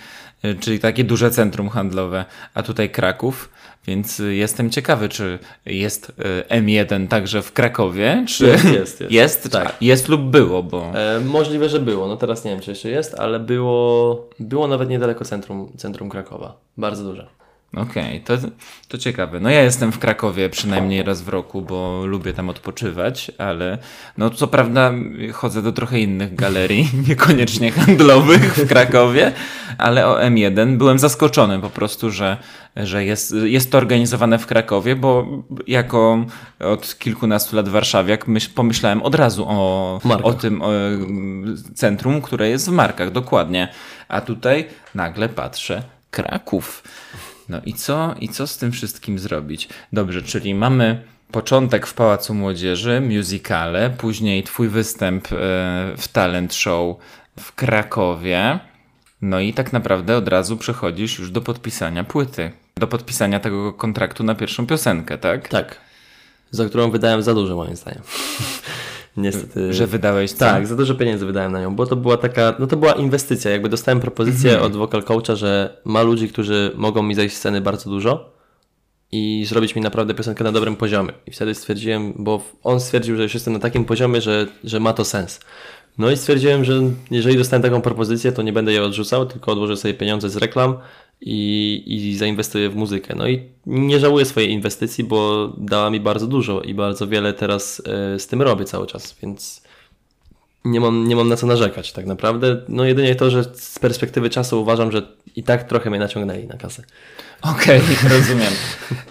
e, czyli takie duże centrum handlowe, a tutaj Kraków. Więc y, jestem ciekawy, czy jest y, M1 także w Krakowie? Czy jest, jest. Jest, <laughs> jest, tak. jest lub było? Bo... E, możliwe, że było. No teraz nie wiem, czy jeszcze jest, ale było, było nawet niedaleko centrum, centrum Krakowa. Bardzo duże. Okej, okay, to, to ciekawe. No ja jestem w Krakowie przynajmniej raz w roku, bo lubię tam odpoczywać, ale no co prawda chodzę do trochę innych galerii, <laughs> niekoniecznie handlowych w Krakowie, ale o M1 byłem zaskoczony po prostu, że, że jest, jest to organizowane w Krakowie, bo jako od kilkunastu lat warszawiak myśl, pomyślałem od razu o, o tym o, centrum, które jest w Markach, dokładnie. A tutaj nagle patrzę, Kraków. No i co, i co z tym wszystkim zrobić? Dobrze, czyli mamy początek w Pałacu Młodzieży, musicale, później twój występ e, w talent show w Krakowie. No i tak naprawdę od razu przechodzisz już do podpisania płyty, do podpisania tego kontraktu na pierwszą piosenkę, tak? Tak. Za którą wydałem za dużo, moim zdaniem. Niestety. Że wydałeś co? Tak, za dużo pieniędzy wydałem na nią, bo to była taka, no to była inwestycja. Jakby dostałem propozycję mhm. od vocal coacha, że ma ludzi, którzy mogą mi zejść z sceny bardzo dużo i zrobić mi naprawdę piosenkę na dobrym poziomie. I wtedy stwierdziłem, bo on stwierdził, że już jestem na takim poziomie, że, że ma to sens. No i stwierdziłem, że jeżeli dostanę taką propozycję, to nie będę jej odrzucał, tylko odłożę sobie pieniądze z reklam i, i zainwestuję w muzykę. No i nie żałuję swojej inwestycji, bo dała mi bardzo dużo i bardzo wiele teraz e, z tym robię cały czas, więc nie mam, nie mam na co narzekać tak naprawdę. No jedynie to, że z perspektywy czasu uważam, że i tak trochę mnie naciągnęli na kasę. Okej, okay, <laughs> rozumiem.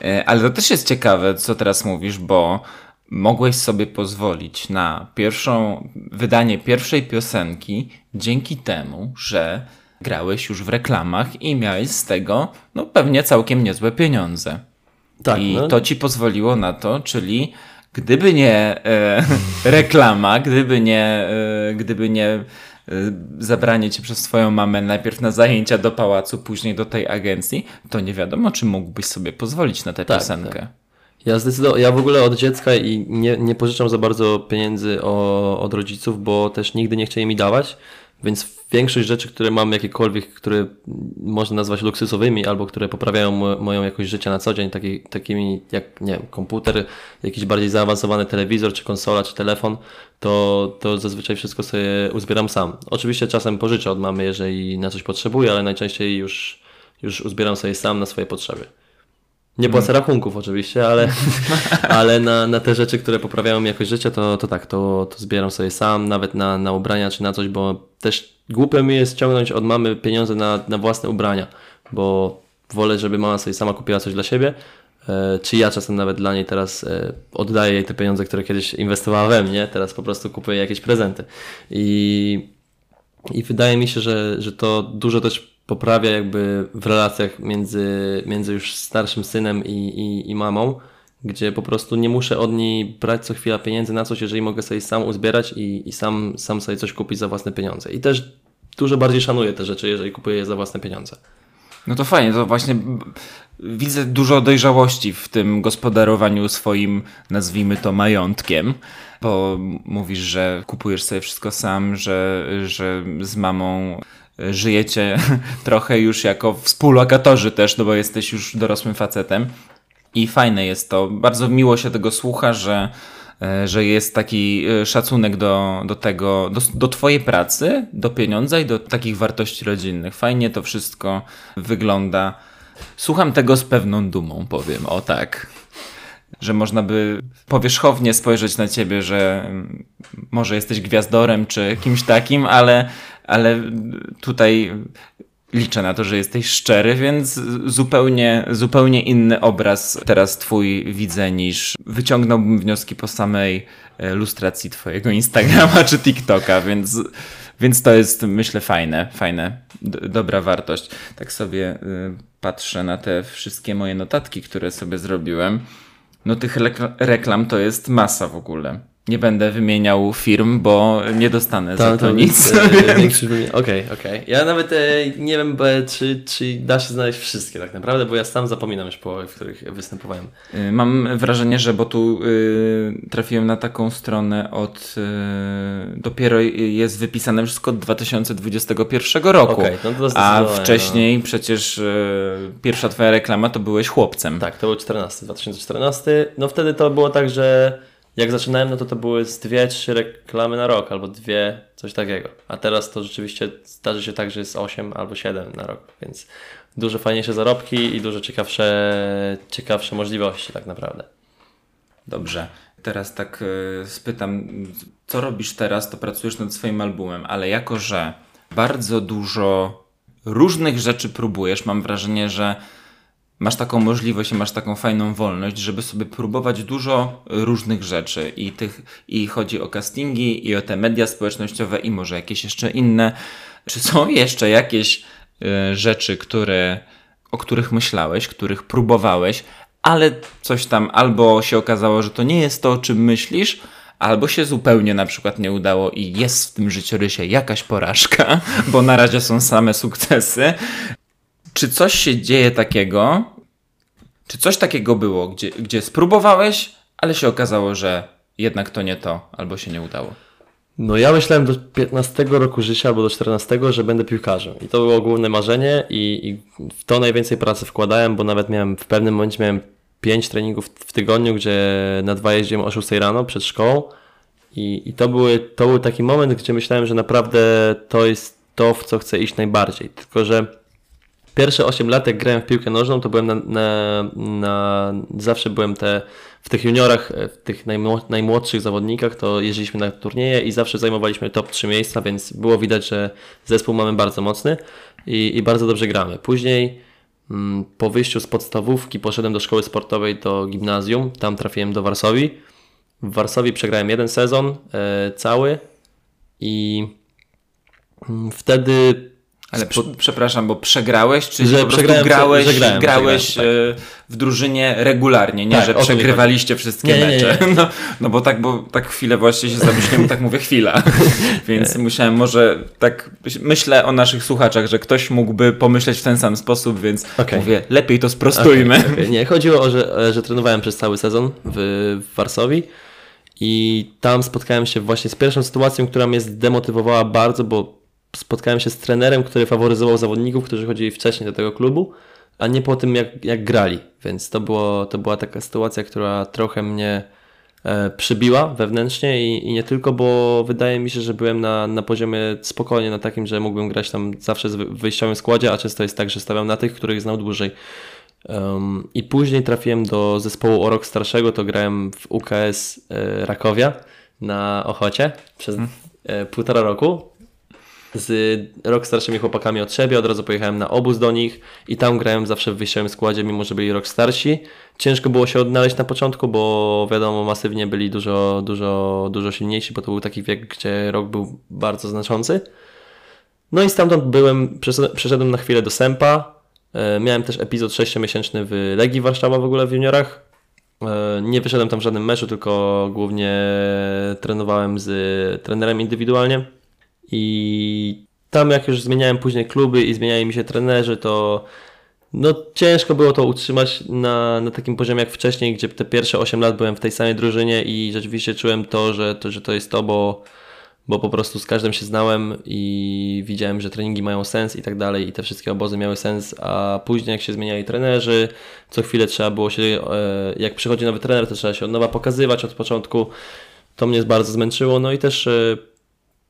E, ale to też jest ciekawe, co teraz mówisz, bo mogłeś sobie pozwolić na pierwszą, wydanie pierwszej piosenki dzięki temu, że grałeś już w reklamach i miałeś z tego no, pewnie całkiem niezłe pieniądze. Tak, I no. to ci pozwoliło na to, czyli gdyby nie e, <laughs> reklama, gdyby nie, e, gdyby nie e, zabranie cię przez swoją mamę najpierw na zajęcia do pałacu, później do tej agencji, to nie wiadomo, czy mógłbyś sobie pozwolić na tę tak, piosenkę. Tak. Ja zdecydowanie, ja w ogóle od dziecka i nie, nie pożyczam za bardzo pieniędzy o, od rodziców, bo też nigdy nie chcieli mi dawać, więc większość rzeczy, które mam jakiekolwiek, które można nazwać luksusowymi albo które poprawiają moją jakość życia na co dzień, taki, takimi jak nie wiem, komputer, jakiś bardziej zaawansowany telewizor, czy konsola, czy telefon, to, to zazwyczaj wszystko sobie uzbieram sam. Oczywiście czasem pożyczę od mamy, jeżeli na coś potrzebuję, ale najczęściej już, już uzbieram sobie sam na swoje potrzeby. Nie płacę hmm. rachunków oczywiście, ale, <laughs> ale na, na te rzeczy, które poprawiają mi jakość życia, to, to tak, to, to zbieram sobie sam, nawet na, na ubrania czy na coś, bo też głupio mi jest ciągnąć od mamy pieniądze na, na własne ubrania, bo wolę, żeby mama sobie sama kupiła coś dla siebie, e, czy ja czasem nawet dla niej teraz e, oddaję jej te pieniądze, które kiedyś inwestowała we mnie, teraz po prostu kupuję jakieś prezenty. I, i wydaje mi się, że, że to dużo też poprawia jakby w relacjach między, między już starszym synem i, i, i mamą, gdzie po prostu nie muszę od niej brać co chwila pieniędzy na coś, jeżeli mogę sobie sam uzbierać i, i sam, sam sobie coś kupić za własne pieniądze. I też dużo bardziej szanuję te rzeczy, jeżeli kupuję je za własne pieniądze. No to fajnie, to właśnie widzę dużo dojrzałości w tym gospodarowaniu swoim, nazwijmy to, majątkiem, bo mówisz, że kupujesz sobie wszystko sam, że, że z mamą żyjecie <laughs> trochę już jako współlokatorzy też, no bo jesteś już dorosłym facetem. I fajne jest to. Bardzo miło się tego słucha, że, e, że jest taki e, szacunek do, do tego, do, do Twojej pracy, do pieniądza i do takich wartości rodzinnych. Fajnie to wszystko wygląda. Słucham tego z pewną dumą, powiem, o tak. Że można by powierzchownie spojrzeć na ciebie, że mm, może jesteś gwiazdorem czy kimś takim, ale ale tutaj liczę na to, że jesteś szczery, więc zupełnie, zupełnie inny obraz teraz twój widzę niż wyciągnąłbym wnioski po samej e, lustracji twojego Instagrama czy TikToka, więc, więc to jest myślę fajne, fajne, dobra wartość. Tak sobie y, patrzę na te wszystkie moje notatki, które sobie zrobiłem. No tych reklam to jest masa w ogóle. Nie będę wymieniał firm, bo nie dostanę to, za to, to nic. E, <laughs> okej, okej. Okay, okay. Ja nawet e, nie wiem, czy, czy da się znaleźć wszystkie tak naprawdę, bo ja sam zapominam już połowy, w których występowałem. Y, mam wrażenie, że bo tu y, trafiłem na taką stronę od y, dopiero jest wypisane wszystko od 2021 roku. Okay, no a wcześniej no. przecież y, pierwsza twoja reklama to byłeś chłopcem. Tak, to był 14, 2014. No wtedy to było tak, że jak zaczynałem, no to to były z dwie, trzy reklamy na rok, albo dwie, coś takiego. A teraz to rzeczywiście zdarzy się tak, że jest 8 albo 7 na rok, więc dużo fajniejsze zarobki i dużo ciekawsze, ciekawsze możliwości tak naprawdę. Dobrze. Teraz tak y, spytam, co robisz teraz, to pracujesz nad swoim albumem, ale jako, że bardzo dużo różnych rzeczy próbujesz. Mam wrażenie, że masz taką możliwość i masz taką fajną wolność, żeby sobie próbować dużo różnych rzeczy i tych i chodzi o castingi i o te media społecznościowe i może jakieś jeszcze inne. Czy są <laughs> jeszcze jakieś y, rzeczy, które o których myślałeś, których próbowałeś, ale coś tam albo się okazało, że to nie jest to, o czym myślisz, albo się zupełnie na przykład nie udało i jest w tym życiorysie jakaś porażka, <laughs> bo na razie są same sukcesy. Czy coś się dzieje takiego, czy coś takiego było, gdzie, gdzie spróbowałeś, ale się okazało, że jednak to nie to, albo się nie udało? No ja myślałem do 15 roku życia albo do 14, że będę piłkarzem. I to było główne marzenie i, i w to najwięcej pracy wkładałem, bo nawet miałem w pewnym momencie miałem 5 treningów w tygodniu, gdzie na dwa jeździłem o 6 rano przed szkołą. I, i to, były, to był taki moment, gdzie myślałem, że naprawdę to jest to, w co chcę iść najbardziej. Tylko, że pierwsze 8 lat, jak grałem w piłkę nożną, to byłem na, na, na zawsze byłem te w tych juniorach, w tych najmłodszych zawodnikach, to jeździliśmy na turnieje i zawsze zajmowaliśmy top 3 miejsca, więc było widać, że zespół mamy bardzo mocny i, i bardzo dobrze gramy. Później mm, po wyjściu z podstawówki poszedłem do szkoły sportowej, do gimnazjum, tam trafiłem do Warszawi. W Warszawie przegrałem jeden sezon e, cały i mm, wtedy ale przepraszam, bo przegrałeś, czy że po prostu grałeś, przegrałem, grałeś przegrałem, tak. E, w drużynie regularnie, nie, tak, że przegrywaliście wszystkie nie, mecze. Nie, nie. <laughs> No, no bo tak, bo tak chwilę właśnie się zamyśliłem, tak mówię chwila. <laughs> Więc musiałem może tak, myślę o naszych słuchaczach, że ktoś mógłby pomyśleć w ten sam sposób, więc okay. mówię, lepiej to sprostujmy. Okay, okay. Nie, chodziło o, że, że trenowałem przez cały sezon w, w Warszawie i tam spotkałem się właśnie z pierwszą sytuacją, która mnie zdemotywowała bardzo, bo spotkałem się z trenerem, który faworyzował zawodników, którzy chodzili wcześniej do tego klubu, a nie po tym, jak, jak grali. Więc to, było, to była taka sytuacja, która trochę mnie e, przybiła wewnętrznie i, i, nie tylko, bo wydaje mi się, że byłem na, na poziomie spokojnie, na takim, że mógłbym grać tam zawsze w wyjściowym składzie, a często jest tak, że stawiam na tych, których znał dłużej. Um, I później trafiłem do zespołu o rok starszego, to grałem w UKS e, Rakowia na Ochocie przez hmm. e, półtora roku z rok starszymi chłopakami od siebie, od razu pojechałem na obóz do nich i tam grałem zawsze w wyjściowym składzie, mimo że byli rok starsi. Ciężko było się odnaleźć na początku, bo wiadomo, masywnie byli dużo, dużo, dużo silniejsi, bo to był taki wiek, gdzie rok był bardzo znaczący. No i stamtąd byłem, przeszedłem na chwilę do Sempa. E, miałem też epizod 6-miesięczny w Legii Warszawa w ogóle w juniorach. E, nie wyszedłem tam w żadnym meczu, tylko głównie trenowałem z trenerem indywidualnie. I tam jak już zmieniałem później kluby i zmieniali mi się trenerzy, to no ciężko było to utrzymać na, na takim poziomie jak wcześniej, gdzie te pierwsze 8 lat byłem w tej samej drużynie i rzeczywiście czułem to, że to, że to jest to, bo, bo po prostu z każdym się znałem i widziałem, że treningi mają sens i tak dalej i te wszystkie obozy miały sens, a później jak się zmieniali trenerzy, co chwilę trzeba było się, e, jak przychodzi nowy trener, to trzeba się od nowa pokazywać od początku. To mnie bardzo zmęczyło, no i też e,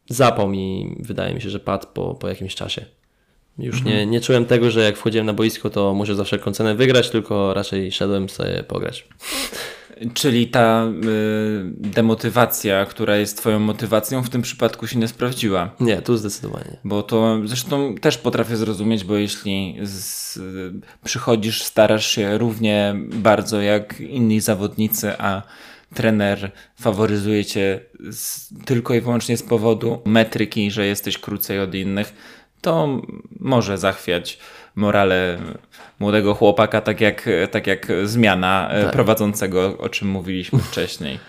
zapał mi, wydaje mi się, że padł po, po jakimś czasie. Już mhm. nie, nie czułem tego, że jak wchodziłem na boisko, to muszę za wszelką cenę wygrać, tylko raczej szedłem sobie pograć. Czyli ta y, demotywacja, która jest Twoją motywacją, w tym przypadku się nie sprawdziła. Nie, tu zdecydowanie. Bo to zresztą też potrafię zrozumieć, bo jeśli z, przychodzisz, starasz się równie bardzo jak inni zawodnicy, a trener faworyzuje cię z, tylko i wyłącznie z powodu metryki, że jesteś krócej od innych, to może zachwiać morale młodego chłopaka, tak jak, tak jak zmiana e, tak. prowadzącego, o czym mówiliśmy wcześniej.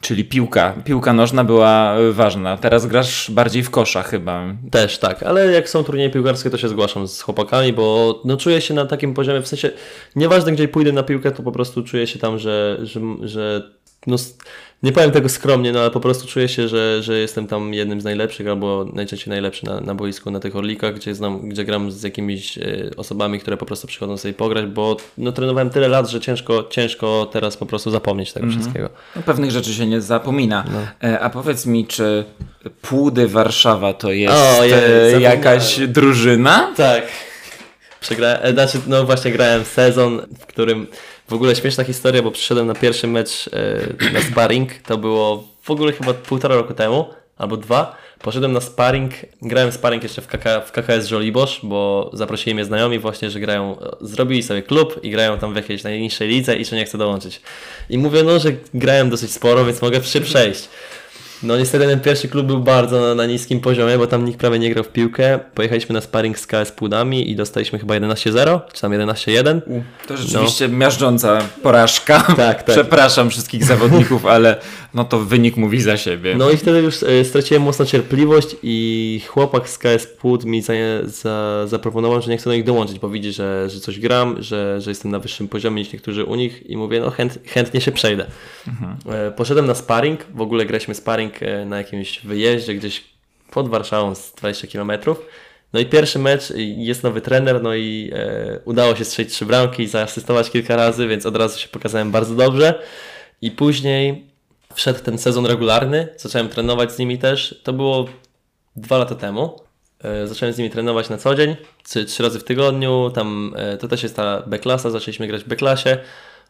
Czyli piłka. Piłka nożna była ważna. Teraz grasz bardziej w kosza chyba. Też tak, ale jak są turnieje piłkarskie, to się zgłaszam z chłopakami, bo no, czuję się na takim poziomie, w sensie nieważne gdzie pójdę na piłkę, to po prostu czuję się tam, że, że, że no, nie powiem tego skromnie, no ale po prostu czuję się, że, że jestem tam jednym z najlepszych albo najczęściej najlepszy na, na boisku, na tych orlikach, gdzie, znam, gdzie gram z jakimiś e, osobami, które po prostu przychodzą sobie pograć, bo no, trenowałem tyle lat, że ciężko, ciężko teraz po prostu zapomnieć tego -hmm. wszystkiego. No, pewnych rzeczy się nie zapomina. No. E, a powiedz mi, czy Płudy Warszawa to jest o, je, jakaś drużyna? Tak. Przegrałem, znaczy, no właśnie grałem sezon, w którym w ogóle śmieszna historia, bo przyszedłem na pierwszy mecz e, na sparring, to było w ogóle chyba półtora roku temu albo dwa. Poszedłem na sparring, grałem sparring jeszcze w, KK, w KKS Żoliborz, bo zaprosili mnie znajomi właśnie, że grają, zrobili sobie klub i grają tam w jakiejś najniższej lidze i że nie chcę dołączyć. I mówię, no, że grałem dosyć sporo, więc mogę przy przejść. No niestety ten pierwszy klub był bardzo na, na, niskim poziomie, bo tam nikt prawie nie grał w piłkę. Pojechaliśmy na sparring z KS Płudami i dostaliśmy chyba 11-0, czy tam 11-1. To rzeczywiście no. miażdżąca porażka. Tak, tak. Przepraszam wszystkich zawodników, ale no to wynik mówi za siebie. No i wtedy już e, straciłem mocno cierpliwość i chłopak z KS Płód mi za, za, zaproponował, że nie chcę do nich dołączyć, bo widzi, że, że coś gram, że, że jestem na wyższym poziomie niż niektórzy u nich i mówię, no chęt, chętnie się przejdę. Mhm. E, poszedłem na sparring, w ogóle graliśmy sparring E, na jakimś wyjeździe gdzieś pod Warszawą z 20 km. No i pierwszy mecz, jest nowy trener, no i e, udało się strzelić trzy bramki i zaasystować kilka razy, więc od razu się pokazałem bardzo dobrze. I później wszedł ten sezon regularny, zacząłem trenować z nimi też. To było dwa lata temu. E, zacząłem z nimi trenować na co dzień, trzy, trzy razy w tygodniu. Tam e, to też jest ta B-klasa, zaczęliśmy grać w B-klasie.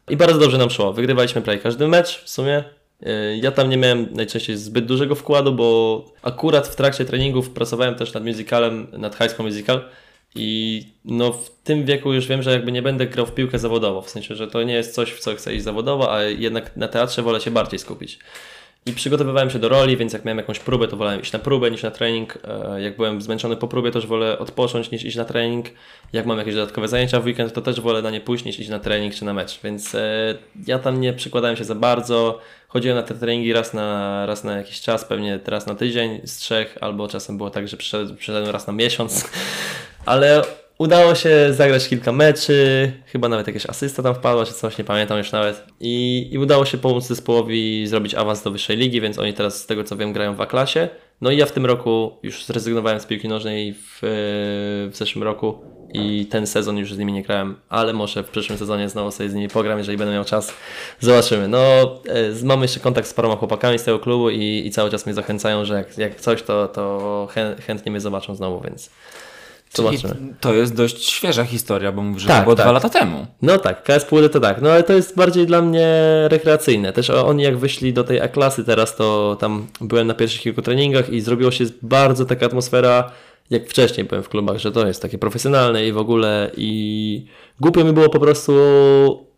I bardzo dobrze nam szło. Wygrywaliśmy prawie każdy mecz w sumie. Ja tam nie miałem najczęściej zbyt dużego wkładu, bo akurat w trakcie treningów pracowałem też nad musicalem, nad High School Musical i no w tym wieku już wiem, że jakby nie będę grał w piłkę zawodowo, w sensie, że to nie jest coś, w co chcę iść zawodowo, a jednak na teatrze wolę się bardziej skupić. I przygotowywałem się do roli, więc jak miałem jakąś próbę, to wolałem iść na próbę niż na trening. E, jak byłem zmęczony po próbie, już wolę odpocząć niż iść na trening. Jak mam jakieś dodatkowe zajęcia w weekend, to też wolę na nie pójść niż iść na trening czy na mecz. Więc e, ja tam nie przykładałem się za bardzo. Chodziłem na te treningi raz na, raz na jakiś czas, pewnie raz na tydzień z trzech, albo czasem było tak, że przyszedłem raz na miesiąc. <laughs> Ale Udało się zagrać kilka meczy, chyba nawet jakaś asysta tam wpadła, czy coś, nie pamiętam już nawet. I, I udało się pomóc zespołowi zrobić awans do wyższej ligi, więc oni teraz z tego co wiem grają w A-klasie. No i ja w tym roku już zrezygnowałem z piłki nożnej w, w zeszłym roku i ten sezon już z nimi nie grałem, ale może w przyszłym sezonie znowu sobie z nimi pogram, jeżeli będę miał czas. Zobaczymy. No, e, mamy jeszcze kontakt z paroma chłopakami z tego klubu i, i cały czas mnie zachęcają, że jak, jak coś, to, to chętnie mnie zobaczą znowu, więc Zobaczymy. to jest dość świeża historia, bo mówisz, że tak, to było tak. dwa lata temu. No tak, KS Płydy to tak, no ale to jest bardziej dla mnie rekreacyjne. Też oni jak wyszli do tej A-klasy teraz, to tam byłem na pierwszych kilku treningach i zrobiło się bardzo taka atmosfera, jak wcześniej byłem w klubach, że to jest takie profesjonalne i w ogóle i głupio mi było po prostu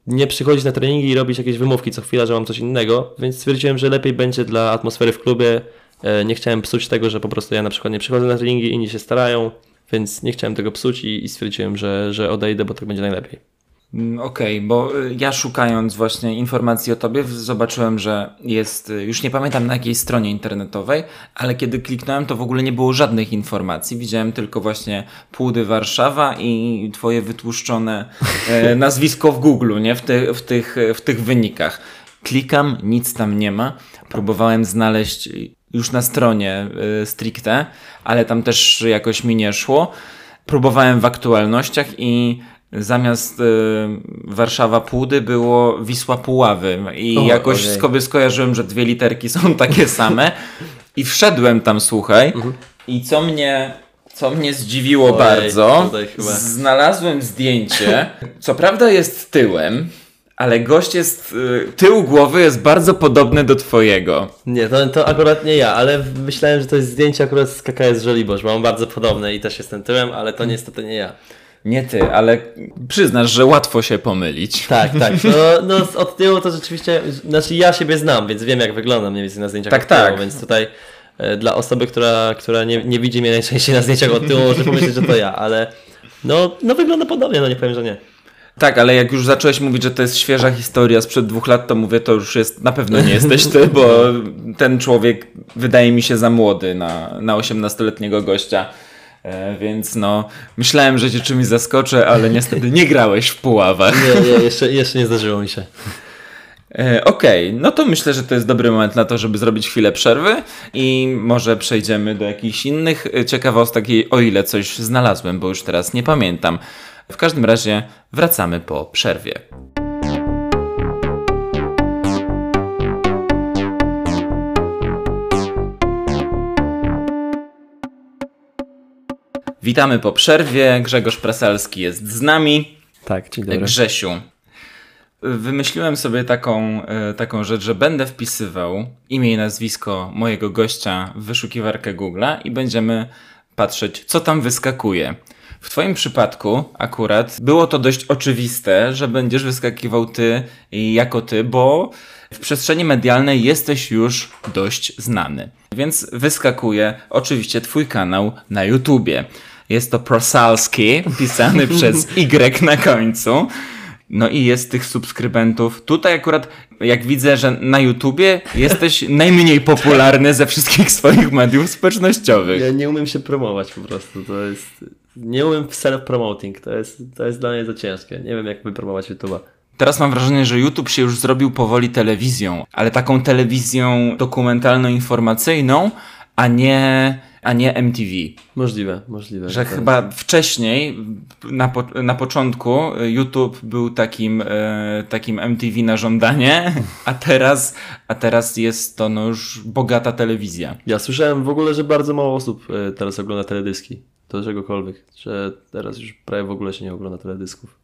nie przychodzić na treningi i robić jakieś wymówki co chwila, że mam coś innego, więc stwierdziłem, że lepiej będzie dla atmosfery w klubie. E, nie chciałem psuć tego, że po prostu ja na przykład nie przychodzę na treningi, inni się starają, więc nie chciałem tego psuć i, i stwierdziłem, że, że odejdę, bo tak będzie najlepiej. Mm, okej, okay, bo y, ja szukając właśnie informacji o tobie, zobaczyłem, że jest, y, już nie pamiętam na jakiej stronie internetowej, ale kiedy kliknąłem, to w ogóle nie było żadnych informacji. Widziałem tylko właśnie Płudy Warszawa i twoje wytłuszczone e, <laughs> nazwisko w Google, nie? W, ty, w, tych, w tych wynikach. Klikam, nic tam nie ma. Próbowałem znaleźć już na stronie y, stricte, ale tam też jakoś mi nie szło. Próbowałem w aktualnościach i zamiast y, Warszawa Płudy było Wisła Puławy i o, jakoś ojej. sobie skojarzyłem, że dwie literki są <laughs> takie same i wszedłem tam, słuchaj, mhm. i co mnie co mnie zdziwiło ojej, bardzo, znalazłem zdjęcie, co prawda jest tyłem, ale gość jest, y, tył głowy jest bardzo podobny do twojego. Nie, to, to akurat nie ja, ale myślałem, że to jest zdjęcie akurat z KKS Żoliborz, bo mam bardzo podobne i też jestem tyłem, ale to niestety nie ja. Nie ty, ale przyznasz, że łatwo się pomylić. Tak, tak. <laughs> No, no od tyłu to rzeczywiście, znaczy ja siebie znam, więc wiem jak wyglądam mniej więcej na zdjęciach tak, od tyłu, tak. więc tutaj e, dla osoby, która, która nie, nie widzi mnie najczęściej na zdjęciach od tyłu, może pomyśleć, że to ja, ale no, no wygląda podobnie, no nie powiem, że nie. Tak, ale jak już zacząłeś mówić, że to jest świeża historia sprzed dwóch lat, to mówię, to już jest, na pewno nie jesteś ty, bo ten człowiek wydaje mi się za młody na, na 18-letniego gościa. E, więc no, myślałem, że cię czymś zaskoczę, ale niestety nie grałeś w Puławach. Nie, nie jeszcze, jeszcze nie zdarzyło mi się. E, okej, okay, no to myślę, że to jest dobry moment na to, żeby zrobić chwilę przerwy i może przejdziemy do jakichś innych ciekawostek, o ile coś znalazłem, bo już teraz nie pamiętam. W każdym razie wracamy po przerwie. Witamy po przerwie. Grzegorz Prasalski jest z nami. Tak, dzień dobry. Grzesiu, Wymyśliłem sobie taką, e, taką rzecz, że będę wpisywał imię i nazwisko mojego gościa w wyszukiwarkę Google'a i będziemy patrzeć, co tam wyskakuje. W Twoim przypadku akurat było to dość oczywiste, że będziesz wyskakiwał ty jako ty, bo w przestrzeni medialnej jesteś już dość znany. Więc wyskakuje oczywiście Twój kanał na YouTubie. Jest to Prosalski, pisany <laughs> przez Y na końcu. No i jest tych subskrybentów. Tutaj akurat, jak widzę, że na YouTubie jesteś <laughs> najmniej popularny ze wszystkich swoich mediów społecznościowych. Ja nie umiem się promować po prostu. To jest. Nie umiem self-promoting. To jest, to jest dla mnie za ciężkie. Nie wiem, jak wypromować YouTube'a. Teraz mam wrażenie, że YouTube się już zrobił powoli telewizją, ale taką telewizją dokumentalno-informacyjną, a nie a nie MTV. Możliwe, możliwe. Że chyba wcześniej, na, po, na początku, YouTube był takim, e, takim MTV na żądanie, a teraz, a teraz jest to no już bogata telewizja. Ja słyszałem w ogóle, że bardzo mało osób e, teraz ogląda teledyski. Do czegokolwiek. Że teraz już prawie w ogóle się nie ogląda teledysków.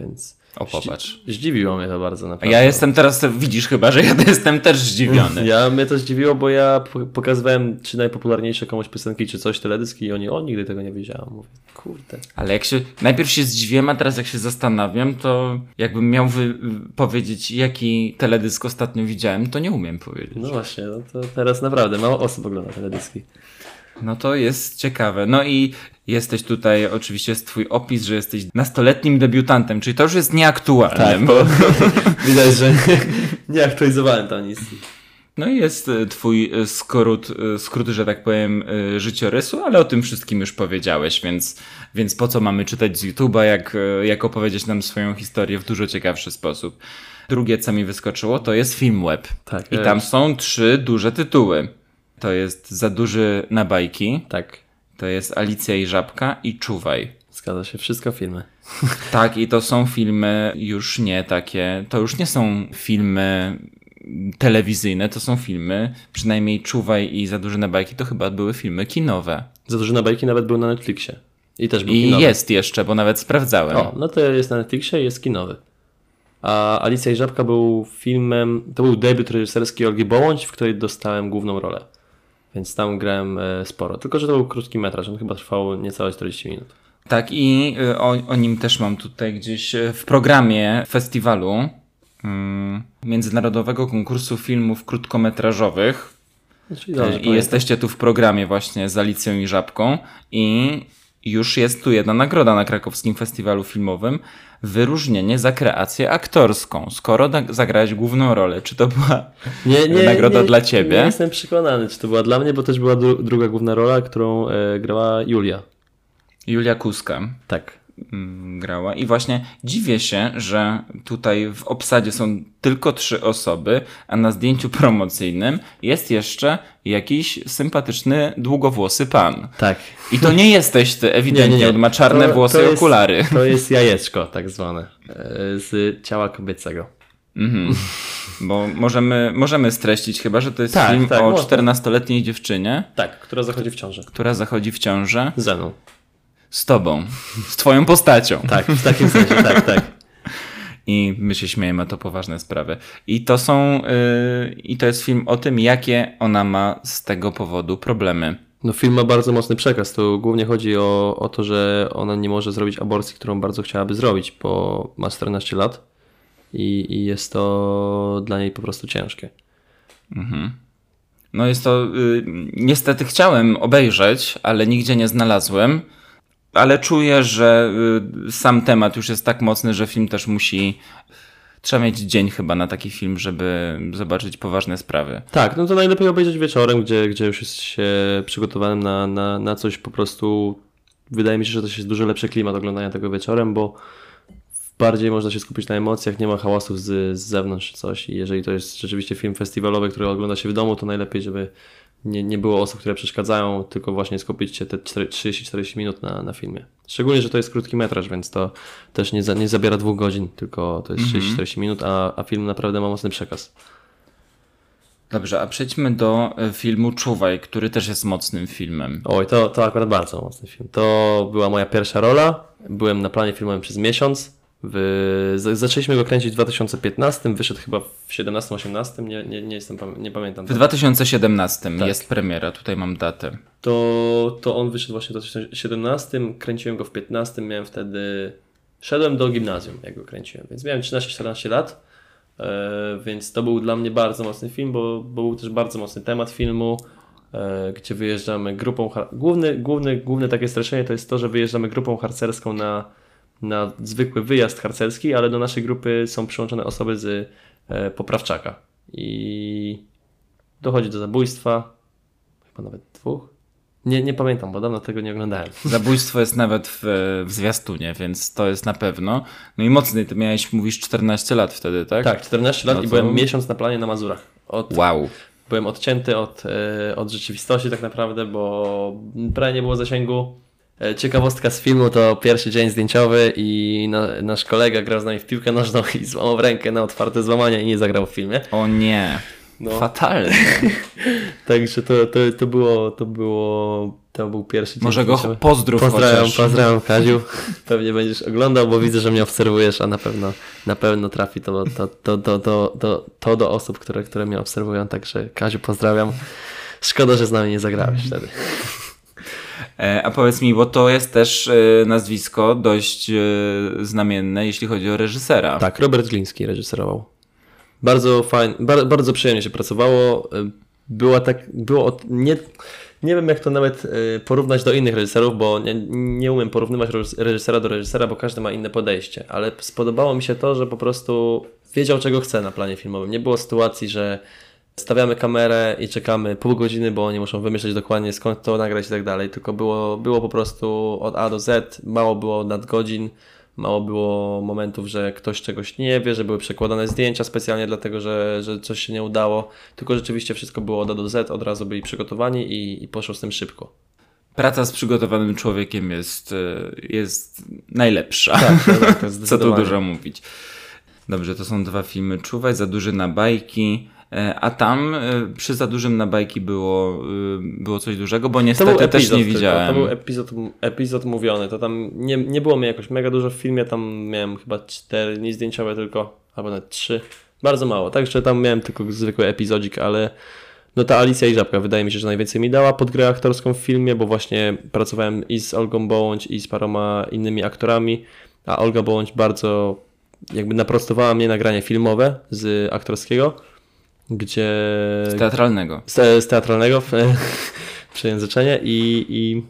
Więc o, popatrz. Zdziwiło mnie to bardzo naprawdę. Ja jestem teraz, widzisz chyba, że ja <laughs> jestem też zdziwiony. Ja mnie to zdziwiło, bo ja pokazywałem czy najpopularniejsze komuś piosenki, czy coś, teledyski i oni, o, nigdy tego nie wiedziałem. Mówię, kurde. Ale jak się, najpierw się zdziwiłem, a teraz jak się zastanawiam, to jakbym miał wy, powiedzieć, jaki teledysk ostatnio widziałem, to nie umiem powiedzieć. No właśnie, no to teraz naprawdę mało osób ogląda teledyski. No to jest ciekawe. No i jesteś tutaj, oczywiście jest twój opis, że jesteś nastoletnim debiutantem, czyli to już jest nieaktualne. Tak, bo <laughs> widać, że nie aktualizowałem tam nic. No i jest e, twój e, skrót, e, skrót, że tak powiem, życiorysu, ale o tym wszystkim już powiedziałeś, więc, więc po co mamy czytać z YouTube'a, jak, jak opowiedzieć nam swoją historię w dużo ciekawszy sposób. Drugie, co mi wyskoczyło, to jest Filmweb. Tak, I tam są trzy duże tytuły. To jest Za duży na bajki. Tak. To jest Alicja i Żabka i Czuwaj. Zgadza się, wszystko filmy. <laughs> Tak, i to są filmy już nie takie, to już nie są filmy telewizyjne, to są filmy, przynajmniej Czuwaj i Za duże na bajki to chyba były filmy kinowe. Za duże na bajki nawet był na Netflixie. I też był I kinowy. jest jeszcze, bo nawet sprawdzałem. O, no to jest na Netflixie i jest kinowy. A Alicja i Żabka był filmem, to był debiut reżyserski Olgi Bołądź, w której dostałem główną rolę więc tam grałem e, sporo. Tylko, że to był krótki metraż, on chyba trwał niecałe 40 minut. Tak, i e, o, o nim też mam tutaj gdzieś e, w programie festiwalu mm, Międzynarodowego Konkursu Filmów Krótkometrażowych. Znaczy, I jesteście tu w programie właśnie z Alicją i Żabką i już jest tu jedna nagroda na krakowskim festiwalu filmowym. Wyróżnienie za kreację aktorską. Skoro zagrałeś główną rolę, czy to była nie, nie, nagroda nie, dla ciebie? Nie jestem przekonany, czy to była dla mnie, bo też była dru druga główna rola, którą e, grała Julia. Julia Kuska. Tak. Mm, grała. I właśnie dziwię się, że tutaj w obsadzie są tylko trzy osoby, a na zdjęciu promocyjnym jest jeszcze jakiś sympatyczny, długowłosy pan. Tak. I to nie jesteś ty, <laughs> ewidentnie. Nie, nie, nie. On ma czarne to, włosy i okulary. To jest jajeczko, tak zwane, e, z ciała kobiecego. Mhm. Bo możemy, możemy streścić chyba, że to jest tak, film tak, o 14-letniej dziewczynie. Tak, która zachodzi w ciążę. Która zachodzi w ciążę. Ze mną. Z tobą. Z twoją postacią. Tak, w takim sensie, tak, tak. I my się śmiejemy, to poważne sprawy. I to są, yy, i to jest film o tym, jakie ona ma z tego powodu problemy. No film ma bardzo mocny przekaz. To głównie chodzi o, o to, że ona nie może zrobić aborcji, którą bardzo chciałaby zrobić, bo ma 14 lat i, i jest to dla niej po prostu ciężkie. Mhm. No jest to, yy, niestety chciałem obejrzeć, ale nigdzie nie znalazłem ale czuję, że y, sam temat już jest tak mocny, że film też musi. Trzeba mieć dzień chyba na taki film, żeby zobaczyć poważne sprawy. Tak, no to najlepiej obejrzeć wieczorem, gdzie, gdzie już jest się przygotowanym na, na, na coś po prostu. Wydaje mi się, że to jest dużo lepszy klimat oglądania tego wieczorem, bo bardziej można się skupić na emocjach, nie ma hałasów z, z zewnątrz coś. I jeżeli to jest rzeczywiście film festiwalowy, który ogląda się w domu, to najlepiej, żeby nie, nie było osób, które przeszkadzają, tylko właśnie skupić się te 30-40 minut na, na filmie. Szczególnie, że to jest krótki metraż, więc to też nie, za, nie zabiera dwóch godzin, tylko to jest 30-40 mhm. minut, a, a film naprawdę ma mocny przekaz. Dobrze, a przejdźmy do e, filmu Czuwaj, który też jest mocnym filmem. Oj, to, to akurat bardzo mocny film. To była moja pierwsza rola. Byłem na planie filmowym przez miesiąc. W, zaczęliśmy go kręcić w 2015, wyszedł chyba w 17-18, nie, nie, nie, jestem, nie pamiętam. W 2017 tak. jest premiera, tutaj mam datę. To, to on wyszedł właśnie w 2017, kręciłem go w 15, miałem wtedy... Szedłem do gimnazjum, jak go kręciłem, więc miałem 13-14 lat, e, więc to był dla mnie bardzo mocny film, bo, bo był też bardzo mocny temat filmu, e, gdzie wyjeżdżamy grupą... Główny, główny, główne takie streszczenie to jest to, że wyjeżdżamy grupą harcerską na na zwykły wyjazd harcerski, ale do naszej grupy są przyłączone osoby z e, poprawczaka. I dochodzi do zabójstwa, chyba nawet dwóch. Nie, nie pamiętam, bo dawno tego nie oglądałem. <laughs> Zabójstwo jest nawet w, w zwiastunie, więc to jest na pewno. No i mocny, ty miałeś, mówisz, 14 lat wtedy, tak? Tak, 14 lat no i byłem miesiąc na planie na Mazurach. Od, wow. Byłem odcięty od, e, od rzeczywistości tak naprawdę, bo prawie nie było zasięgu ciekawostka z filmu to pierwszy dzień zdjęciowy i na, nasz kolega grał z nami w piłkę nożną i złamał rękę na otwarte złamania i nie zagrał w filmie. O nie. No. Fatalne. <laughs> Także to, to, to było, to było, to był pierwszy dzień. Może go pozdrów Pozdrawiam, chociaż. pozdrawiam Kaziu. <laughs> Pewnie będziesz oglądał, bo widzę, że mnie obserwujesz, a na pewno, na pewno trafi to, to, to, to, to, to, to do osób, które, które mnie obserwują. Także Kaziu pozdrawiam. Szkoda, że z nami nie zagrałeś wtedy. E, a powiedz mi, bo to jest też e, nazwisko dość e, znamienne, jeśli chodzi o reżysera. Tak, Robert Gliński reżyserował. Bardzo fajnie, bardzo przyjemnie się pracowało. Była tak, było nie, nie wiem jak to nawet porównać do innych reżyserów, bo nie, nie umiem porównywać reżysera do reżysera, bo każdy ma inne podejście, ale spodobało mi się to, że po prostu wiedział czego chce na planie filmowym. Nie było sytuacji, że stawiamy kamerę i czekamy pół godziny, bo oni muszą wymyśleć dokładnie skąd to nagrać i tak dalej, tylko było, było po prostu od A do Z, mało było nadgodzin, mało było momentów, że ktoś czegoś nie wie, że były przekładane zdjęcia specjalnie dlatego, że, że coś się nie udało, tylko rzeczywiście wszystko było od A do Z, od razu byli przygotowani i, i poszło z tym szybko. Praca z przygotowanym człowiekiem jest, e, jest najlepsza. Tak, tak, tak <laughs> Co tu dużo mówić. Dobrze, to są dwa filmy. Czuwaj za duży na bajki. E, a tam e, przy za dużym na bajki było, e, było coś dużego, bo niestety też nie widziałem. To był epizod, epizod mówiony, to tam nie, nie było mi jakoś mega dużo w filmie, tam miałem chyba cztery dni zdjęciowe tylko, albo nawet trzy, bardzo mało, także tam miałem tylko zwykły epizodzik, ale no ta Alicja i Żabka wydaje mi się, że najwięcej mi dała pod grę aktorską w filmie, bo właśnie pracowałem i z Olgą Bołądź i z paroma innymi aktorami, a Olga Bołądź bardzo jakby naprostowała mnie nagranie filmowe z aktorskiego, gdzie... Z teatralnego. Z, z teatralnego <laughs> przejęzyczenie i, i,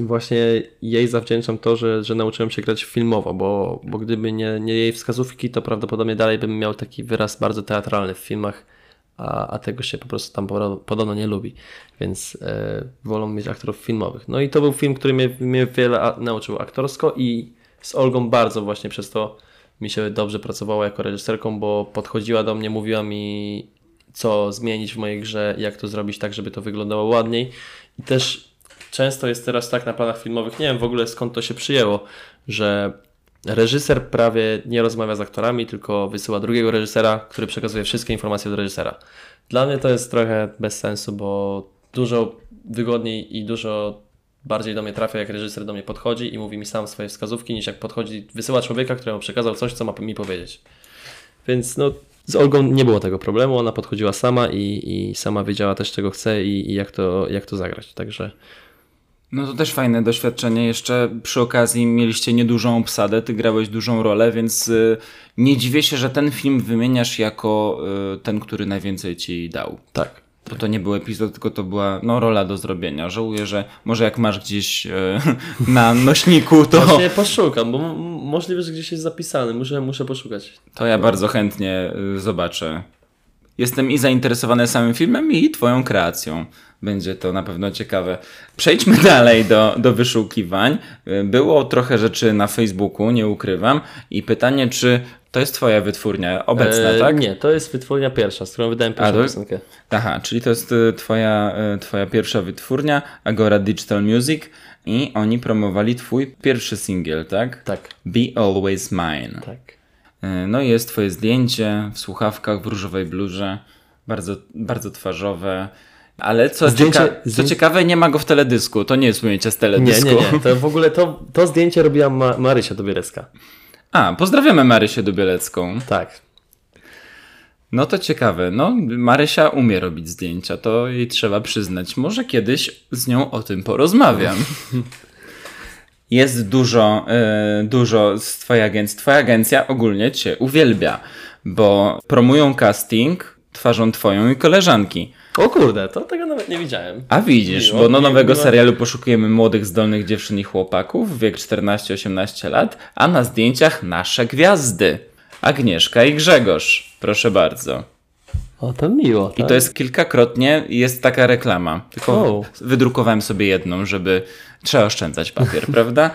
i właśnie jej zawdzięczam to, że, że nauczyłem się grać filmowo, bo, bo gdyby nie, nie jej wskazówki, to prawdopodobnie dalej bym miał taki wyraz bardzo teatralny w filmach, a, a tego się po prostu tam podobno nie lubi, więc e, wolą mieć aktorów filmowych. No i to był film, który mnie, mnie wiele nauczył aktorsko i z Olgą bardzo właśnie przez to mi się dobrze pracowało jako reżyserką, bo podchodziła do mnie, mówiła mi co zmienić w mojej grze, jak to zrobić tak, żeby to wyglądało ładniej. I też często jest teraz tak na planach filmowych, nie wiem w ogóle skąd to się przyjęło, że reżyser prawie nie rozmawia z aktorami, tylko wysyła drugiego reżysera, który przekazuje wszystkie informacje do reżysera. Dla mnie to jest trochę bez sensu, bo dużo wygodniej i dużo bardziej do mnie trafia, jak reżyser do mnie podchodzi i mówi mi sam swoje wskazówki, niż jak podchodzi, wysyła człowieka, któremu przekazał coś, co ma mi powiedzieć. Więc no, z Olgą nie było tego problemu, ona podchodziła sama i, i sama wiedziała też, czego chce i, i jak, to, jak to zagrać. Także. No to też fajne doświadczenie. Jeszcze przy okazji mieliście niedużą obsadę, ty grałeś dużą rolę, więc y, nie dziwię się, że ten film wymieniasz jako y, ten, który najwięcej ci dał. Tak. Bo to nie był epizod, tylko to była no, rola do zrobienia. Żałuję, że może jak masz gdzieś e, na nośniku, to. Właśnie poszukam, bo możliwe, że gdzieś jest zapisany. Muszę, muszę poszukać. To ja bardzo chętnie y, zobaczę. Jestem i zainteresowany samym filmem, i Twoją kreacją. Będzie to na pewno ciekawe. Przejdźmy <laughs> dalej do, do wyszukiwań. Y, było trochę rzeczy na Facebooku, nie ukrywam. I pytanie, czy to jest twoja wytwórnia obecna, e, tak? Nie, to jest wytwórnia pierwsza, z którą wydałem pierwszą piosenkę. Aha, czyli to jest y, twoja, y, twoja pierwsza wytwórnia, Agora Digital Music i oni promowali twój pierwszy singiel, tak? Tak. Be Always Mine. Tak. E, no i jest twoje zdjęcie w słuchawkach, w różowej blurze, bardzo, bardzo twarzowe. Ale co, zdjęcie, cieka zdjęcie... co ciekawe, nie ma go w teledysku. To nie jest ujęcie z teledysku. Nie, nie, nie. To w ogóle to, to zdjęcie robiła Ma Marysia Dobierecka. A, pozdrawiamy Marysię Dubielecką. Tak. No to ciekawe. No, Marysia umie robić zdjęcia, to jej trzeba przyznać. Może kiedyś z nią o tym porozmawiam. <laughs> Jest dużo, y, dużo z twojej agencji. Twoja agencja ogólnie cię uwielbia, bo promują casting twarzą twoją i koleżanki. O kurde, to tego nawet nie widziałem. A widzisz, Miło, bo do miło, nowego miło. serialu poszukujemy młodych, zdolnych dziewczyn i chłopaków, wiek 14-18 lat, a na zdjęciach nasze gwiazdy. Agnieszka i Grzegorz. Proszę bardzo. O, to miło. I to jest kilkakrotnie, jest taka reklama. Tylko wydrukowałem sobie jedną, żeby trzeba oszczędzać papier, <laughs> prawda?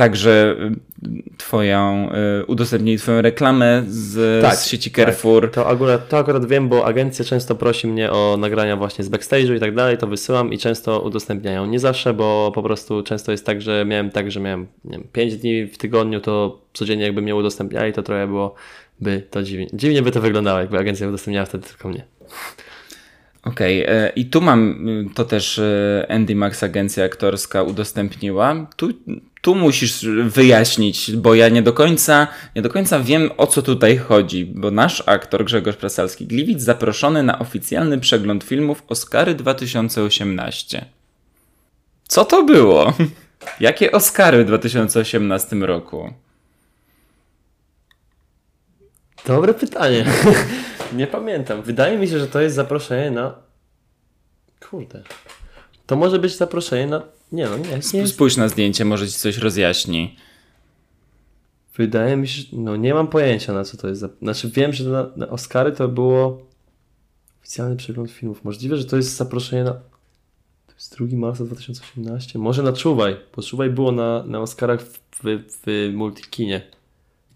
Także y, twoją, y, udostępnili twoją reklamę z, Tak, z sieci Carrefour. To akurat, to akurat wiem, bo agencja często prosi mnie o nagrania właśnie z backstage'u i tak dalej, to wysyłam i często udostępniają. Nie zawsze, bo po prostu często jest tak, że miałem tak, że miałem nie wiem, 5 dni w tygodniu, to codziennie jakby mnie udostępniali, to trochę było by to dziwnie. Dziwnie by to wyglądało, jakby agencja udostępniała wtedy tylko mnie. Okej, e, i tu mam, y, to też y, Andy Max, agencja aktorska, udostępniła. Tu, tu musisz wyjaśnić, bo ja nie do końca, nie do końca wiem, o co tutaj chodzi, bo nasz aktor Grzegorz Prasalski-Gliwic zaproszony na oficjalny przegląd filmów Oscary 2018. Co to było? <laughs> Jakie Oscary w 2018 roku? Dobre pytanie. <laughs> nie pamiętam. Wydaje mi się, że to jest zaproszenie na... Kurde. To może być zaproszenie na... Nie no, nie. nie jest... Spójrz na zdjęcie, może ci coś rozjaśni. Wydaje mi się. No nie mam pojęcia na co to jest. za- Znaczy wiem, że na, na Oscary to było oficjalny przegląd filmów. Możliwe, że to jest zaproszenie na... To jest 2 marca 2018? Może na Czuwaj, bo Czuwaj było na, na Oscarach w, w, w Multikinie.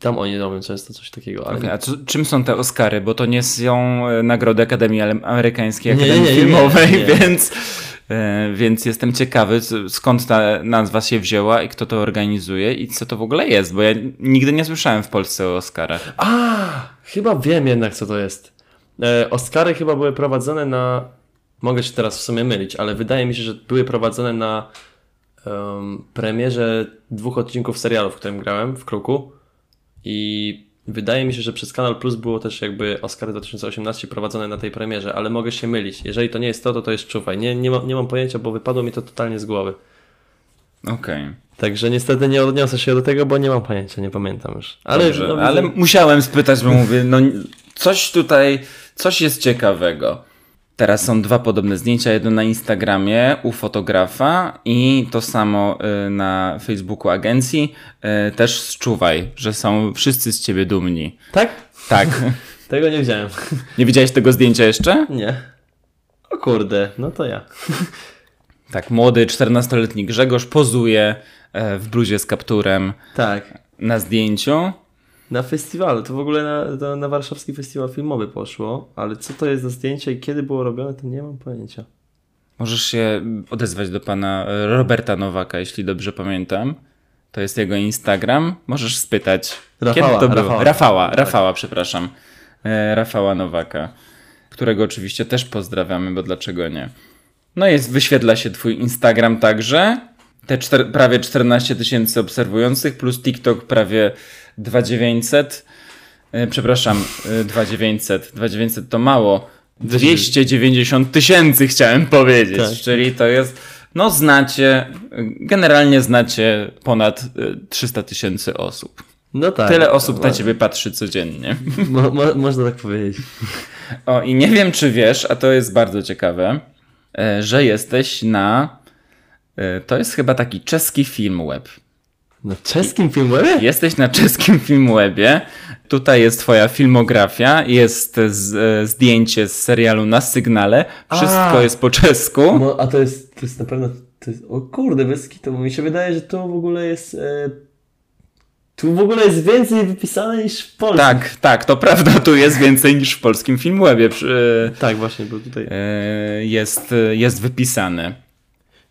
Tam oni robią często coś takiego, ale... Okej, a czym są te Oscary? Bo to nie są e, nagrody Akademii Ale- Amerykańskiej Akademii nie, nie, nie, Filmowej, więc, e, więc jestem ciekawy, skąd ta nazwa się wzięła i kto to organizuje i co to w ogóle jest, bo ja nigdy nie słyszałem w Polsce o Oscarach. A, chyba wiem jednak co to jest. E, Oscary chyba były prowadzone na. Mogę się teraz w sumie mylić, ale wydaje mi się, że były prowadzone na em, premierze dwóch odcinków serialu, w którym grałem w Kruku. I wydaje mi się, że przez Kanal Plus było też jakby Oscary 2018 prowadzone na tej premierze, ale mogę się mylić. Jeżeli to nie jest to, to to jest Czuwaj. Nie, nie, ma, nie mam pojęcia, bo wypadło mi to totalnie z głowy. Okej, Także niestety nie odniosę się do tego, bo nie mam pojęcia, nie pamiętam już. Ale, Dobrze, no, ale musiałem spytać, bo mówię, no coś tutaj, coś jest ciekawego. Teraz są dwa podobne zdjęcia, jedno na Instagramie u fotografa i to samo y, na Facebooku agencji. Y, Też zczuwaj, że są wszyscy z ciebie dumni. Tak? Tak. <laughs> Tego nie widziałem. Nie widziałeś tego zdjęcia jeszcze? Nie. O kurde, no to ja. Tak, młody 14-letni Grzegorz pozuje e, w bluzie z kapturem Tak. na zdjęciu. Na festiwalu, to w ogóle na, to na warszawski festiwal filmowy poszło, ale co to jest za zdjęcie i kiedy było robione, to nie mam pojęcia. Możesz się odezwać do pana e, Roberta Nowaka, jeśli dobrze pamiętam. To jest jego Instagram. Możesz spytać. Rafała, kiedy to było? Rafała. Rafała, Tak. Rafała, przepraszam. E, Rafała Nowaka, którego oczywiście też pozdrawiamy, bo dlaczego nie? No jest, wyświetla się twój Instagram także. Te czter, prawie 14 tysięcy obserwujących plus TikTok prawie 2900. E, Przepraszam, e, 2900. 2900 to mało. 290 tysięcy chciałem powiedzieć, Tak. czyli to jest, no znacie, generalnie znacie ponad e, 300 tysięcy osób. No tak. Tyle osób na Mo- ciebie patrzy codziennie. Mo, mo, można tak powiedzieć. <laughs> O, i nie wiem, czy wiesz, a to jest bardzo ciekawe, e, że jesteś na. e, To jest chyba taki czeski film web. Na czeskim filmie? Jesteś na czeskim Filmwebie. Tutaj jest twoja filmografia, jest z, e, zdjęcie z serialu na sygnale. Wszystko A. jest po czesku. No, a to jest, to jest na pewno, to jest, o kurde, bez kitu, mi się wydaje, że to w ogóle jest, e, tu w ogóle jest więcej wypisane niż w Polsce. Tak, tak, to prawda, tu jest więcej niż w polskim Filmwebie. Przy- Tak, właśnie, bo tutaj e, Jest, jest wypisane.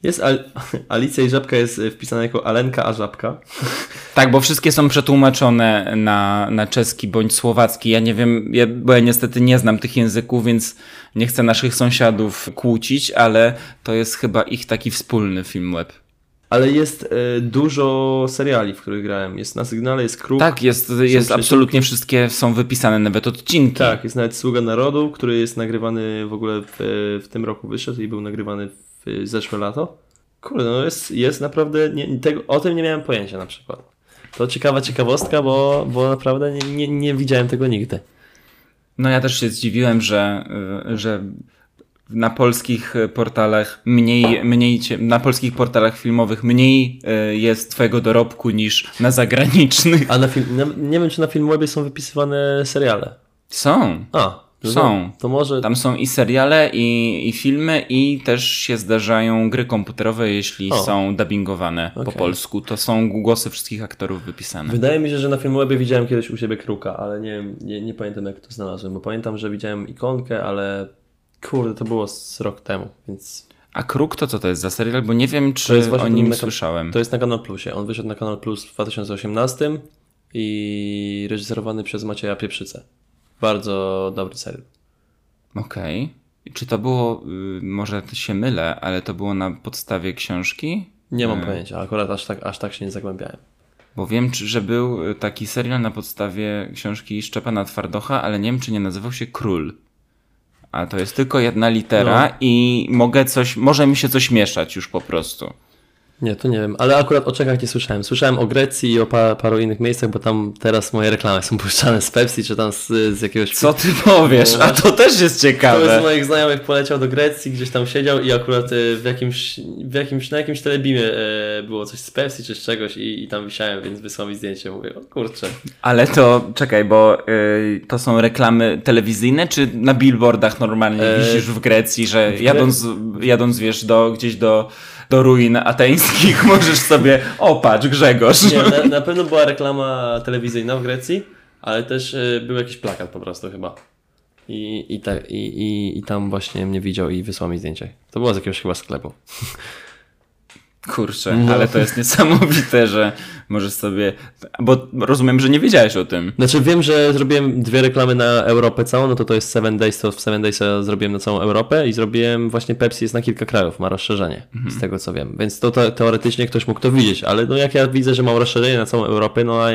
Jest Al <laughs> Alicja i Żabka jest e, wpisana jako Alenka, a Żabka. Tak, bo wszystkie są przetłumaczone na, na czeski bądź słowacki. Ja nie wiem, ja, bo ja niestety nie znam tych języków, więc nie chcę naszych sąsiadów kłócić, ale to jest chyba ich taki wspólny film web. Ale jest e, dużo seriali, w których grałem. Jest na sygnale, jest Kruk. Tak, jest, jest absolutnie wszystkie są wypisane nawet odcinki. Tak, jest nawet Sługa Narodu, który jest nagrywany w ogóle w, w tym roku wyszedł i był nagrywany w zeszłe lato. Kurde, no jest, jest naprawdę, nie, tego, o tym nie miałem pojęcia na przykład. To ciekawa ciekawostka, bo, bo naprawdę nie, nie, nie widziałem tego nigdy. No ja też się zdziwiłem, że, y, że na polskich portalach mniej, mniej na polskich portalach filmowych mniej y, jest twojego dorobku niż na zagranicznych. A na film, nie wiem, czy na Filmwebie są wypisywane seriale. Są. A, są. To może... Tam są i seriale, i, i filmy, i też się zdarzają gry komputerowe, jeśli o. są dubbingowane okay. po polsku. To są głosy wszystkich aktorów wypisane. Wydaje mi się, że na Filmwebie widziałem kiedyś u siebie Kruka, ale nie, nie, nie pamiętam jak to znalazłem, bo pamiętam, że widziałem ikonkę, ale kurde, to było z rok temu, więc... A Kruk to co to jest za serial? Bo nie wiem, czy o nim słyszałem. To jest na Kanal Plusie. On wyszedł na Kanal Plus w 2018 i reżyserowany przez Macieja Pieprzycę. Bardzo dobry serial. Okej. Okay. Czy to było, y, może się mylę, ale to było na podstawie książki? Nie mam y pojęcia, akurat aż tak, aż tak się nie zagłębiałem. Bo wiem, że był y, taki serial na podstawie książki Szczepana Twardocha, ale nie wiem, czy nie nazywał się Król. A to jest tylko jedna litera no. i mogę coś, może mi się coś mieszać już po prostu. Nie, to nie wiem, ale akurat o Czechach nie słyszałem. Słyszałem o Grecji i o pa paru innych miejscach, bo tam teraz moje reklamy są <laughs> puszczane z Pepsi, czy tam z, z jakiegoś... Co ty powiesz? A to też jest ciekawe. Ktoś z moich znajomych poleciał do Grecji, gdzieś tam siedział i akurat e, w jakimś, w jakimś na jakimś telebimie e, było coś z Pepsi czy z czegoś i, i tam wisiałem, więc wysłał mi zdjęcie. Mówię, o kurczę. Ale to, czekaj, bo y, to są reklamy telewizyjne, czy na billboardach normalnie e... wisisz w Grecji, że jadąc, jadąc wiesz, do, gdzieś do do ruin ateńskich <laughs> możesz sobie, o patrz Grzegorz. Nie, na, na pewno była reklama telewizyjna w Grecji, ale też y, był jakiś plakat po prostu chyba. I, i, i, i, I tam właśnie mnie widział i wysłał mi zdjęcie. To było z jakiegoś chyba sklepu. <laughs> Kurczę, no. ale to jest niesamowite, że możesz sobie. Bo rozumiem, że nie wiedziałeś o tym. Znaczy wiem, że zrobiłem dwie reklamy na Europę całą, no to to jest Seven Days, to w Seven Days zrobiłem na całą Europę i zrobiłem właśnie Pepsi jest na kilka krajów, ma rozszerzenie, mhm. z tego co wiem. Więc to, to teoretycznie ktoś mógł to widzieć, ale no jak ja widzę, że mam rozszerzenie na całą Europę, no a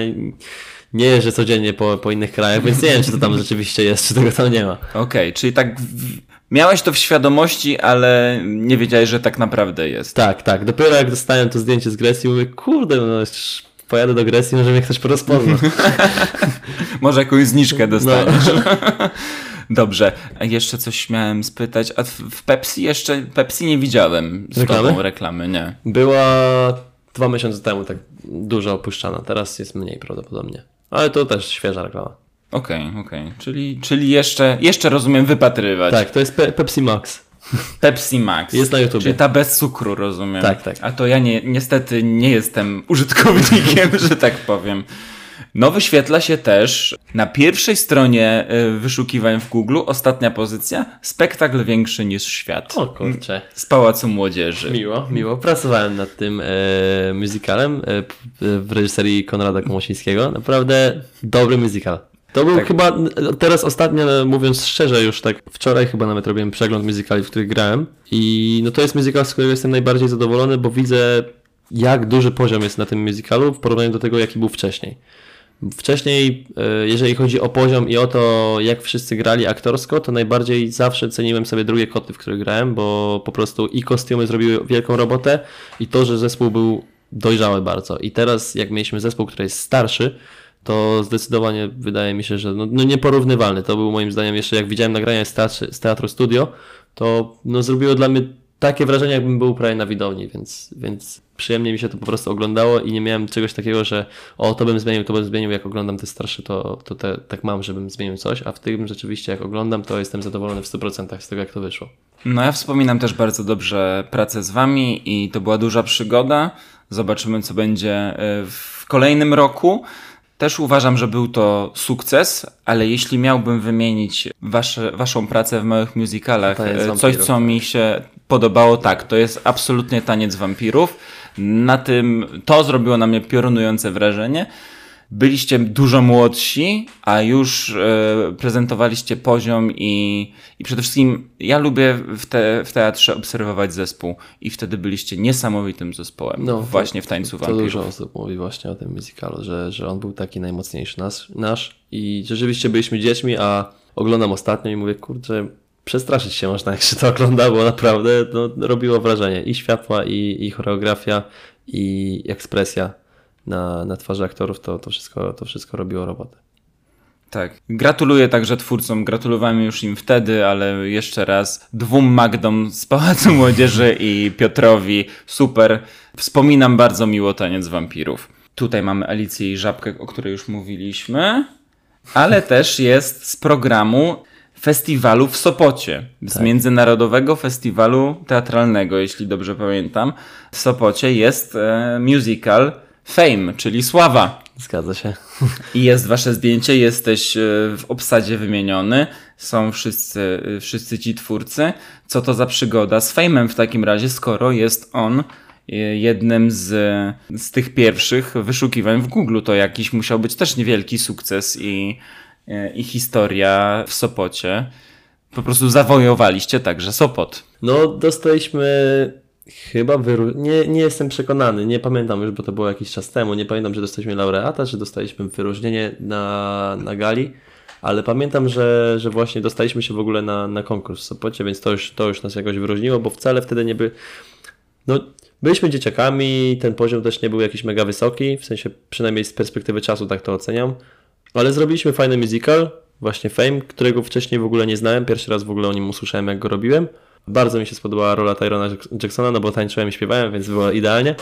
nie jeżdżę codziennie po, po innych krajach, więc nie wiem, czy to tam <laughs> rzeczywiście jest, czy tego tam nie ma. Okej, okay, czyli tak Miałeś to w świadomości, ale nie wiedziałeś, że tak naprawdę jest. Tak, tak. Dopiero jak dostałem to zdjęcie z Grecji, mówię, kurde, no pojadę do Grecji, może mnie ktoś porozpozna. <laughs> może jakąś zniżkę no. dostaniesz. No. <laughs> Dobrze, jeszcze coś miałem spytać. A w Pepsi jeszcze, Pepsi nie widziałem z reklamy? Tobą reklamy, nie. Była dwa miesiące temu tak dużo opuszczana, teraz jest mniej prawdopodobnie. Ale to też świeża reklama. Okej, okay, okej. Okay. Czyli, czyli jeszcze, jeszcze rozumiem wypatrywać. Tak, to jest Pe Pepsi Max. <laughs> Pepsi Max. Jest na YouTube. Czyli ta bez cukru, rozumiem. Tak, tak. A to ja nie, niestety nie jestem <laughs> użytkownikiem, że tak powiem. No wyświetla się też na pierwszej stronie y, wyszukiwań w Google ostatnia pozycja spektakl większy niż świat. O kurczę. Z Pałacu Młodzieży. Miło, miło. Pracowałem nad tym e, musicalem e, w reżyserii Konrada Komosińskiego. Naprawdę dobry musical. To był tak. chyba, teraz ostatnio mówiąc szczerze już tak, wczoraj chyba nawet robiłem przegląd muzykali, w których grałem i no to jest muzykal, z którego jestem najbardziej zadowolony, bo widzę jak duży poziom jest na tym muzykalu w porównaniu do tego, jaki był wcześniej. Wcześniej, e, jeżeli chodzi o poziom i o to, jak wszyscy grali aktorsko, to najbardziej zawsze ceniłem sobie drugie koty, w których grałem, bo po prostu i kostiumy zrobiły wielką robotę i to, że zespół był dojrzały bardzo. I teraz, jak mieliśmy zespół, który jest starszy, to zdecydowanie wydaje mi się, że no, no nieporównywalny. To był moim zdaniem jeszcze, jak widziałem nagrania z, teatr, z Teatru Studio, to no, zrobiło dla mnie takie wrażenie, jakbym był prawie na widowni, więc, więc przyjemnie mi się to po prostu oglądało i nie miałem czegoś takiego, że o, to bym zmienił, to bym zmienił, jak oglądam te starsze, to, to te, tak mam, żebym zmienił coś, a w tym rzeczywiście, jak oglądam, to jestem zadowolony w 100% z tego, jak to wyszło. No ja wspominam też bardzo dobrze pracę z Wami i to była duża przygoda. Zobaczymy, co będzie e, w kolejnym roku. Też uważam, że był to sukces, ale jeśli miałbym wymienić wasze, waszą pracę w małych musicalach, e, coś co mi się podobało, tak, to jest absolutnie taniec wampirów. Na tym to zrobiło na mnie piorunujące wrażenie. Byliście dużo młodsi, a już e, prezentowaliście poziom i, i przede wszystkim ja lubię w, te, w teatrze obserwować zespół i wtedy byliście niesamowitym zespołem no, właśnie w Tańcu Wampirów. To dużo osób mówi właśnie o tym musicalu, że, że on był taki najmocniejszy nasz, nasz i rzeczywiście byliśmy dziećmi, a oglądam ostatnio i mówię, kurczę, przestraszyć się można, jak się to ogląda, bo naprawdę no, robiło wrażenie i światła, i, i choreografia, i ekspresja na, na twarzy aktorów, to, to, wszystko, to wszystko robiło robotę. Tak. Gratuluję także twórcom. Gratulowałem już im wtedy, ale jeszcze raz dwóm Magdom z Pałacu Młodzieży i Piotrowi. Super. Wspominam bardzo miło taniec wampirów. Tutaj mamy Alicję i Żabkę, o której już mówiliśmy, ale <laughs> też jest z programu festiwalu w Sopocie, z tak. Międzynarodowego Festiwalu Teatralnego, jeśli dobrze pamiętam. W Sopocie jest e, musical Fame, czyli sława. Zgadza się. <laughs> I jest wasze zdjęcie, jesteś e, w obsadzie wymieniony, są wszyscy, e, wszyscy ci twórcy. Co to za przygoda z Fame'em w takim razie, skoro jest on e, jednym z, z tych pierwszych wyszukiwań w Google. To jakiś musiał być też niewielki sukces i, i historia w Sopocie. Po prostu zawojowaliście także Sopot. No, dostaliśmy Chyba wyru... nie, nie jestem przekonany, nie pamiętam już, bo to było jakiś czas temu. Nie pamiętam, że dostaliśmy laureata, czy dostaliśmy wyróżnienie na, na gali, ale pamiętam, że, że właśnie dostaliśmy się w ogóle na, na konkurs w Sopocie, więc to już, to już nas jakoś wyróżniło, bo wcale wtedy nie by. No, byliśmy dzieciakami, ten poziom też nie był jakiś mega wysoki, w sensie przynajmniej z perspektywy czasu tak to oceniam, ale zrobiliśmy fajny musical, właśnie Fame, którego wcześniej w ogóle nie znałem, pierwszy raz w ogóle o nim usłyszałem, jak go robiłem. Bardzo mi się spodobała rola Tyrona Jacksona, no bo tańczyłem i śpiewałem, więc było idealnie.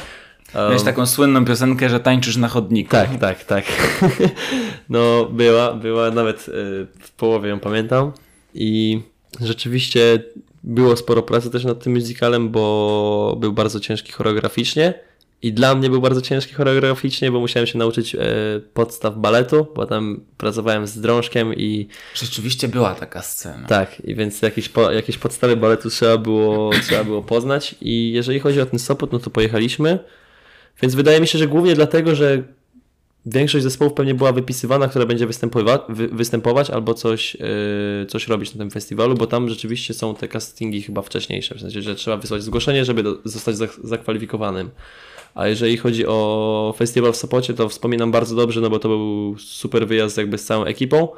Um, Miałeś taką słynną piosenkę, że tańczysz na chodniku. Tak, tak, tak. <laughs> no była, była, nawet y, w połowie ją pamiętam i rzeczywiście było sporo pracy też nad tym musicalem, bo był bardzo ciężki choreograficznie i dla mnie był bardzo ciężki choreograficznie, bo musiałem się nauczyć e, podstaw baletu, bo tam pracowałem z drążkiem i... Rzeczywiście była taka scena. Tak, i więc jakieś, po, jakieś podstawy baletu trzeba było, trzeba było poznać i jeżeli chodzi o ten Sopot, no to pojechaliśmy, więc wydaje mi się, że głównie dlatego, że większość zespołów pewnie była wypisywana, która będzie występować, wy, występować albo coś, yy, coś robić na tym festiwalu, bo tam rzeczywiście są te castingi chyba wcześniejsze, w sensie, że trzeba wysłać zgłoszenie, żeby do, zostać zakwalifikowanym. A jeżeli chodzi o festiwal w Sopocie, to wspominam bardzo dobrze, no bo to był super wyjazd jakby z całą ekipą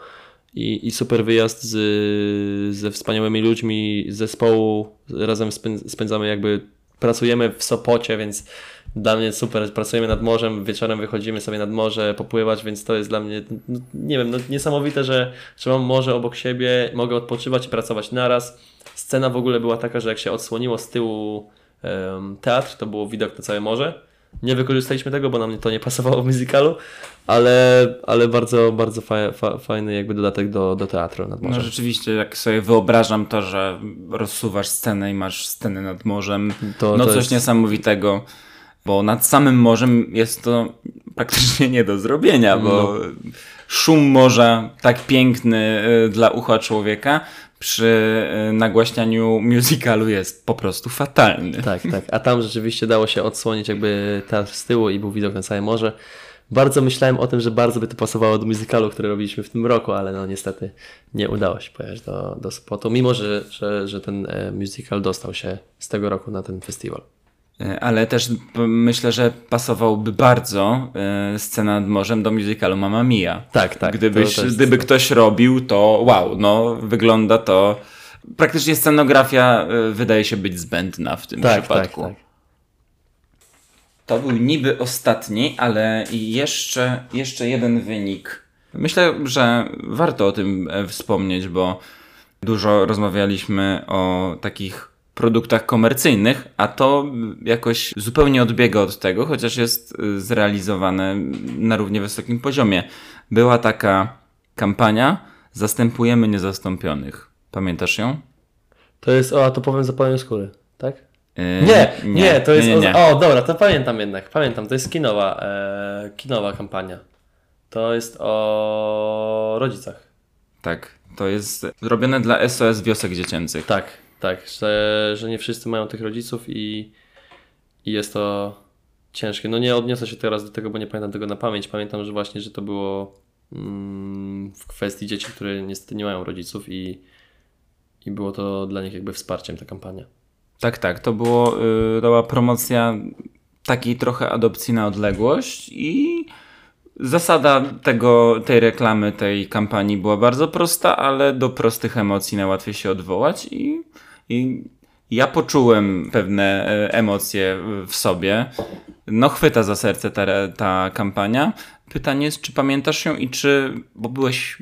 i, i super wyjazd z, ze wspaniałymi ludźmi zespołu. Razem spędzamy jakby, pracujemy w Sopocie, więc dla mnie super, pracujemy nad morzem, wieczorem wychodzimy sobie nad morze popływać, więc to jest dla mnie, no, nie wiem, no, niesamowite, że, że mam morze obok siebie, mogę odpoczywać i pracować naraz. Scena w ogóle była taka, że jak się odsłoniło z tyłu um, teatr, to było widok na całe morze nie wykorzystaliśmy tego, bo nam to nie pasowało w musicalu, ale, ale bardzo, bardzo fa, fa, fajny jakby dodatek do, do teatru nad morzem. No rzeczywiście, jak sobie wyobrażam to, że rozsuwasz scenę i masz scenę nad morzem, to, no to coś jest... niesamowitego, bo nad samym morzem jest to praktycznie nie do zrobienia, bo no. szum morza tak piękny y, dla ucha człowieka przy y, nagłaśnianiu musicalu jest po prostu fatalny. Tak, tak. A tam rzeczywiście dało się odsłonić jakby teatr z tyłu i był widok na całe morze. Bardzo myślałem o tym, że bardzo by to pasowało do musicalu, który robiliśmy w tym roku, ale no niestety nie udało się pojechać do, do spotu, mimo że, że, że ten e, musical dostał się z tego roku na ten festiwal. E, ale też myślę, że pasowałby bardzo e, scena nad morzem do musicalu Mamma Mia. Tak, tak. Gdybyś, gdyby ktoś robił, to wow, no wygląda to... Praktycznie scenografia e, wydaje się być zbędna w tym tak, przypadku. Tak, tak. To był niby ostatni, ale jeszcze, jeszcze jeden wynik. Myślę, że warto o tym wspomnieć, bo dużo rozmawialiśmy o takich produktach komercyjnych, a to jakoś zupełnie odbiega od tego, chociaż jest y, zrealizowane na równie wysokim poziomie. Była taka kampania Zastępujemy niezastąpionych. Pamiętasz ją? To jest, o, a to powiem zapaleniu skóry, tak? Yy, nie, nie, nie, to jest. Nie, nie, o, dobra, to pamiętam jednak. Pamiętam, to jest kinowa, e, kinowa kampania. To jest o rodzicach. Tak, to jest robione dla SOS Wiosek Dziecięcych. Tak, tak, że, że nie wszyscy mają tych rodziców i, i jest to ciężkie. No nie odniosę się teraz do tego, bo nie pamiętam tego na pamięć. Pamiętam, że właśnie, że to było mm, w kwestii dzieci, które niestety nie mają rodziców i, i było to dla nich jakby wsparciem ta kampania. Tak, tak. To, było, yy, to była promocja takiej trochę adopcji na odległość i zasada tego, tej reklamy, tej kampanii była bardzo prosta, ale do prostych emocji najłatwiej się odwołać i, i ja poczułem pewne e, emocje w sobie. No chwyta za serce ta, ta kampania. Pytanie jest, czy pamiętasz ją i czy, bo byłeś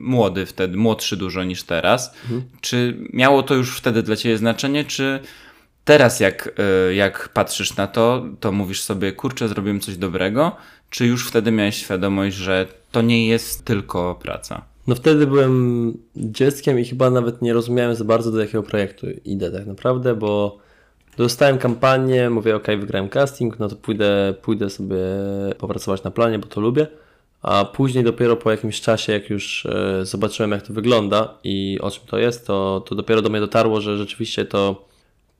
młody wtedy, młodszy dużo niż teraz, mhm. czy miało to już wtedy dla ciebie znaczenie, czy teraz jak, e, jak patrzysz na to, to mówisz sobie, kurczę, zrobiłem coś dobrego, czy już wtedy miałeś świadomość, że to nie jest tylko praca? No wtedy byłem dzieckiem i chyba nawet nie rozumiałem za bardzo do jakiego projektu idę tak naprawdę, bo dostałem kampanię, mówię ok, wygrałem casting, no to pójdę, pójdę sobie popracować na planie, bo to lubię. A później dopiero po jakimś czasie, jak już e, zobaczyłem jak to wygląda i o czym to jest, to, to dopiero do mnie dotarło, że rzeczywiście to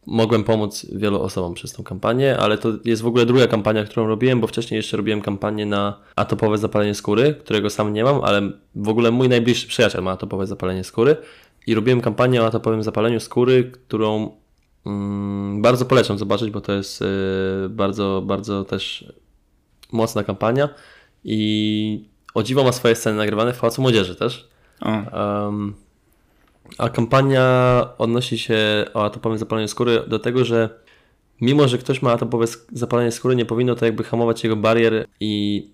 mogłem pomóc wielu osobom przez tą kampanię, ale to jest w ogóle druga kampania, którą robiłem, bo wcześniej jeszcze robiłem kampanię na atopowe zapalenie skóry, którego sam nie mam, ale w ogóle mój najbliższy przyjaciel ma atopowe zapalenie skóry. I robiłem kampanię o atopowym zapaleniu skóry, którą mm, bardzo polecam zobaczyć, bo to jest y, bardzo, bardzo też mocna kampania. I o dziwo ma swoje sceny nagrywane w Pałacu Młodzieży też. Um, a kampania odnosi się o atopowym zapaleniu skóry do tego, że mimo, że ktoś ma atopowe zapalenie skóry, nie powinno to jakby hamować jego barier i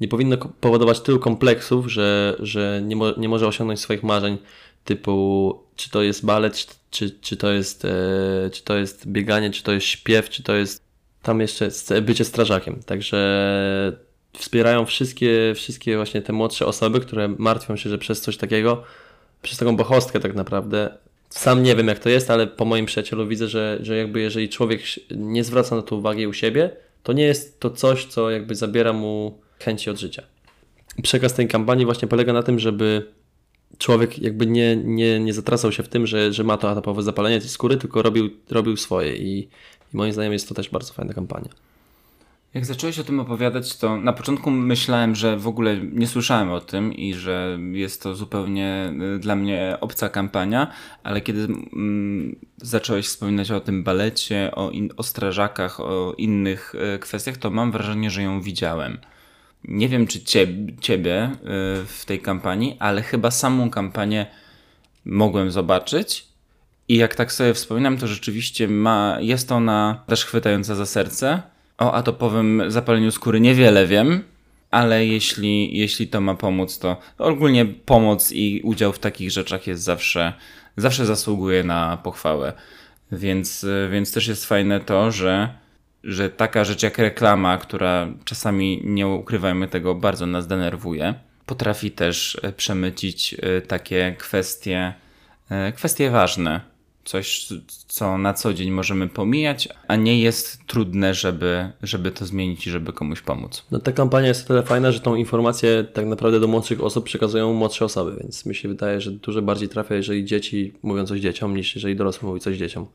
nie powinno powodować tylu kompleksów, że, że nie, mo nie może osiągnąć swoich marzeń typu czy to jest balet, czy, czy, to jest, e, czy to jest bieganie, czy to jest śpiew, czy to jest tam jeszcze bycie strażakiem. Także wspierają wszystkie, wszystkie właśnie te młodsze osoby, które martwią się, że przez coś takiego przez taką bohostkę tak naprawdę. Sam nie wiem jak to jest, ale po moim przyjacielu widzę, że, że jakby jeżeli człowiek nie zwraca na to uwagi u siebie, to nie jest to coś, co jakby zabiera mu chęci od życia. Przekaz tej kampanii właśnie polega na tym, żeby człowiek jakby nie, nie, nie zatracał się w tym, że, że ma to atopowe zapalenie skóry, tylko robił, robił swoje i, i moim zdaniem jest to też bardzo fajna kampania. Jak zacząłeś o tym opowiadać, to na początku myślałem, że w ogóle nie słyszałem o tym i że jest to zupełnie y, dla mnie obca kampania, ale kiedy mm, zacząłeś wspominać o tym balecie, o, in, o strażakach, o innych y, kwestiach, to mam wrażenie, że ją widziałem. Nie wiem, czy ciebie, y, w tej kampanii, ale chyba samą kampanię mogłem zobaczyć. I jak tak sobie wspominam, to rzeczywiście ma, jest ona też chwytająca za serce o atopowym zapaleniu skóry niewiele wiem, ale jeśli, jeśli to ma pomóc, to ogólnie pomoc i udział w takich rzeczach jest zawsze, zawsze zasługuje na pochwałę. Więc, więc też jest fajne to, że, że taka rzecz jak reklama, która czasami nie ukrywajmy tego, bardzo nas denerwuje, potrafi też przemycić e, takie kwestie, e, kwestie ważne coś, co na co dzień możemy pomijać, a nie jest trudne, żeby, żeby to zmienić i żeby komuś pomóc. No ta kampania jest tyle fajna, że tą informację tak naprawdę do młodszych osób przekazują młodsze osoby, więc mi się wydaje, że dużo bardziej trafia, jeżeli dzieci mówią coś dzieciom, niż jeżeli dorosły mówi coś dzieciom.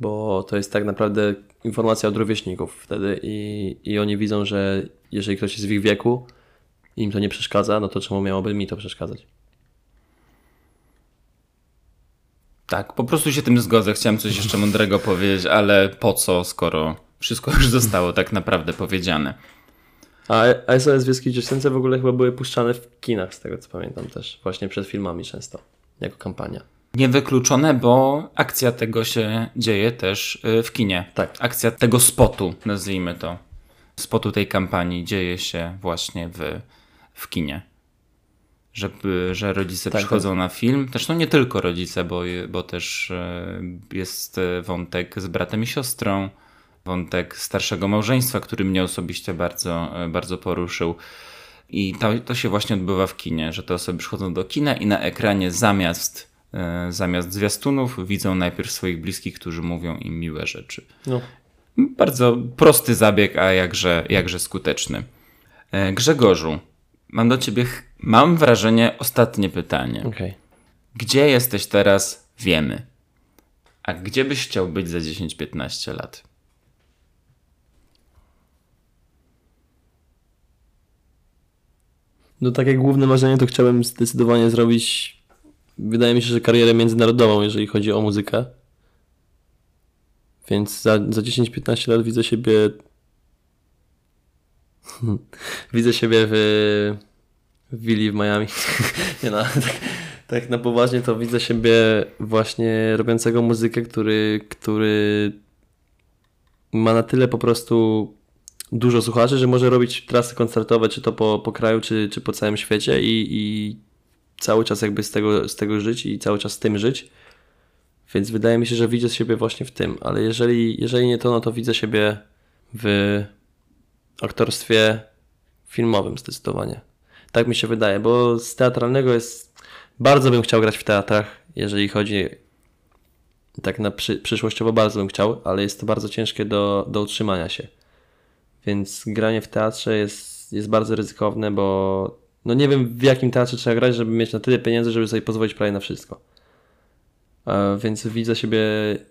Bo to jest tak naprawdę informacja od rówieśników wtedy i, i oni widzą, że jeżeli ktoś jest w ich wieku, im to nie przeszkadza, no to czemu miałoby mi to przeszkadzać? Tak, po prostu się tym zgodzę. Chciałem coś jeszcze mądrego <laughs> powiedzieć, ale po co, skoro wszystko już zostało tak naprawdę powiedziane. A SOS Wieskiej Dziewczynce w ogóle chyba były puszczane w kinach, z tego co pamiętam też. Właśnie przed filmami często, jako kampania. Niewykluczone, bo akcja tego się dzieje też y, w kinie. Tak. Akcja tego spotu, nazwijmy to. Spotu tej kampanii dzieje się właśnie w, w kinie że, że rodzice tak, przychodzą tak. na film. Zresztą nie tylko rodzice, bo, bo też e, jest e, wątek z bratem i siostrą, wątek starszego małżeństwa, który mnie osobiście bardzo, e, bardzo poruszył. I to, to się właśnie odbywa w kinie, że te osoby przychodzą do kina i na ekranie zamiast, zamiast zwiastunów widzą najpierw swoich bliskich, którzy mówią im miłe rzeczy. No. Bardzo prosty zabieg, a jakże, jakże skuteczny. Grzegorzu, Mam do ciebie, mam wrażenie, ostatnie pytanie. Okay. Gdzie jesteś teraz, wiemy. A gdzie byś chciał być za 10-15 lat? No takie główne marzenie to chciałbym zdecydowanie zrobić, wydaje mi się, że karierę międzynarodową, jeżeli chodzi o muzykę. Więc za, za 10-15 lat widzę siebie <laughs> widzę siebie w, w willi w Miami. <laughs> Nie no, <laughs> tak, tak na poważnie to widzę siebie właśnie robiącego muzykę, który, który ma na tyle po prostu dużo słuchaczy, że może robić trasy koncertowe, czy to po, po kraju, czy, czy po całym świecie i, i cały czas jakby z tego, z tego żyć i cały czas z tym żyć. Więc wydaje mi się, że widzę siebie właśnie w tym, ale jeżeli, jeżeli nie to, no to widzę siebie w aktorstwie filmowym zdecydowanie. Tak mi się wydaje, bo z teatralnego jest. Bardzo bym chciał grać w teatrach, jeżeli chodzi. Tak na przy, przyszłościowo bardzo bym chciał, ale jest to bardzo ciężkie do, do utrzymania się. Więc granie w teatrze jest, jest bardzo ryzykowne, bo no nie wiem w jakim teatrze trzeba grać, żeby mieć na tyle pieniędzy, żeby sobie pozwolić prawie na wszystko. Więc widzę siebie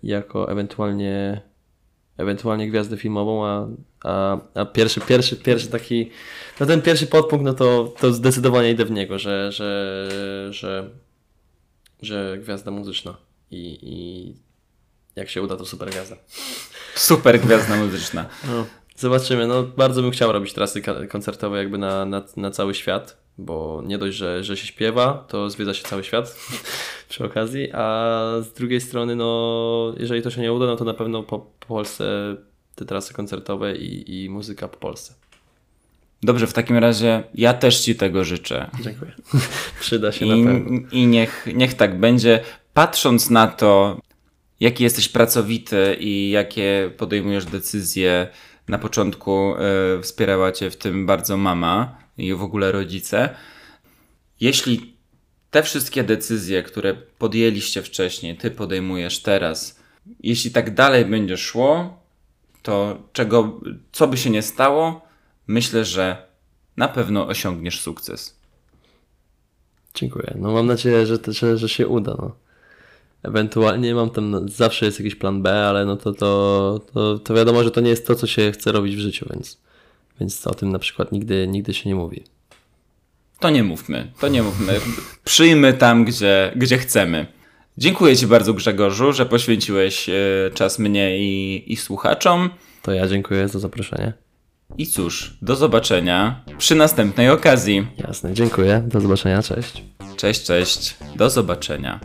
jako ewentualnie ewentualnie gwiazdę filmową, a, a, a pierwszy, pierwszy, pierwszy taki, no ten pierwszy podpunkt, no to, to zdecydowanie idę w niego, że, że, że, że gwiazda muzyczna i, i jak się uda, to super gwiazda. Super gwiazda muzyczna. No, zobaczymy, no bardzo bym chciał robić trasy koncertowe jakby na, na, na cały świat, bo nie dość, że, że się śpiewa, to zwiedza się cały świat <laughs> przy okazji, a z drugiej strony, no jeżeli to się nie uda, no to na pewno po Polsce te trasy koncertowe i, i muzyka po Polsce. Dobrze, w takim razie ja też Ci tego życzę. Dziękuję. <laughs> Przyda się I, na pewno. I niech, niech tak będzie. Patrząc na to, jaki jesteś pracowity i jakie podejmujesz decyzje, na początku y, wspierała Cię w tym bardzo mama i w ogóle rodzice. Jeśli te wszystkie decyzje, które podjęliście wcześniej, Ty podejmujesz teraz, jeśli tak dalej będzie szło, to czego, co by się nie stało, myślę, że na pewno osiągniesz sukces. Dziękuję. No mam nadzieję, że, że, że się uda. No. Ewentualnie mam tam, no, zawsze jest jakiś plan B, ale no to, to, to, to wiadomo, że to nie jest to, co się chce robić w życiu, więc, więc o tym na przykład nigdy, nigdy się nie mówi. To nie mówmy, to nie mówmy. Przyjmy tam, gdzie, gdzie chcemy. Dziękuję Ci bardzo Grzegorzu, że poświęciłeś e, czas mnie i, i słuchaczom. To ja dziękuję za zaproszenie. I cóż, do zobaczenia przy następnej okazji. Jasne, dziękuję. Do zobaczenia, cześć. Cześć, cześć. Do zobaczenia.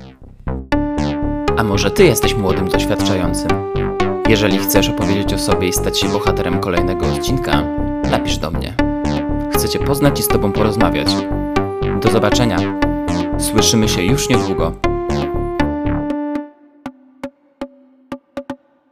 A może Ty jesteś młodym, doświadczającym? Jeżeli chcesz opowiedzieć o sobie i stać się bohaterem kolejnego odcinka, napisz do mnie. Chcę Cię poznać i z Tobą porozmawiać. Do zobaczenia. Słyszymy się już niedługo.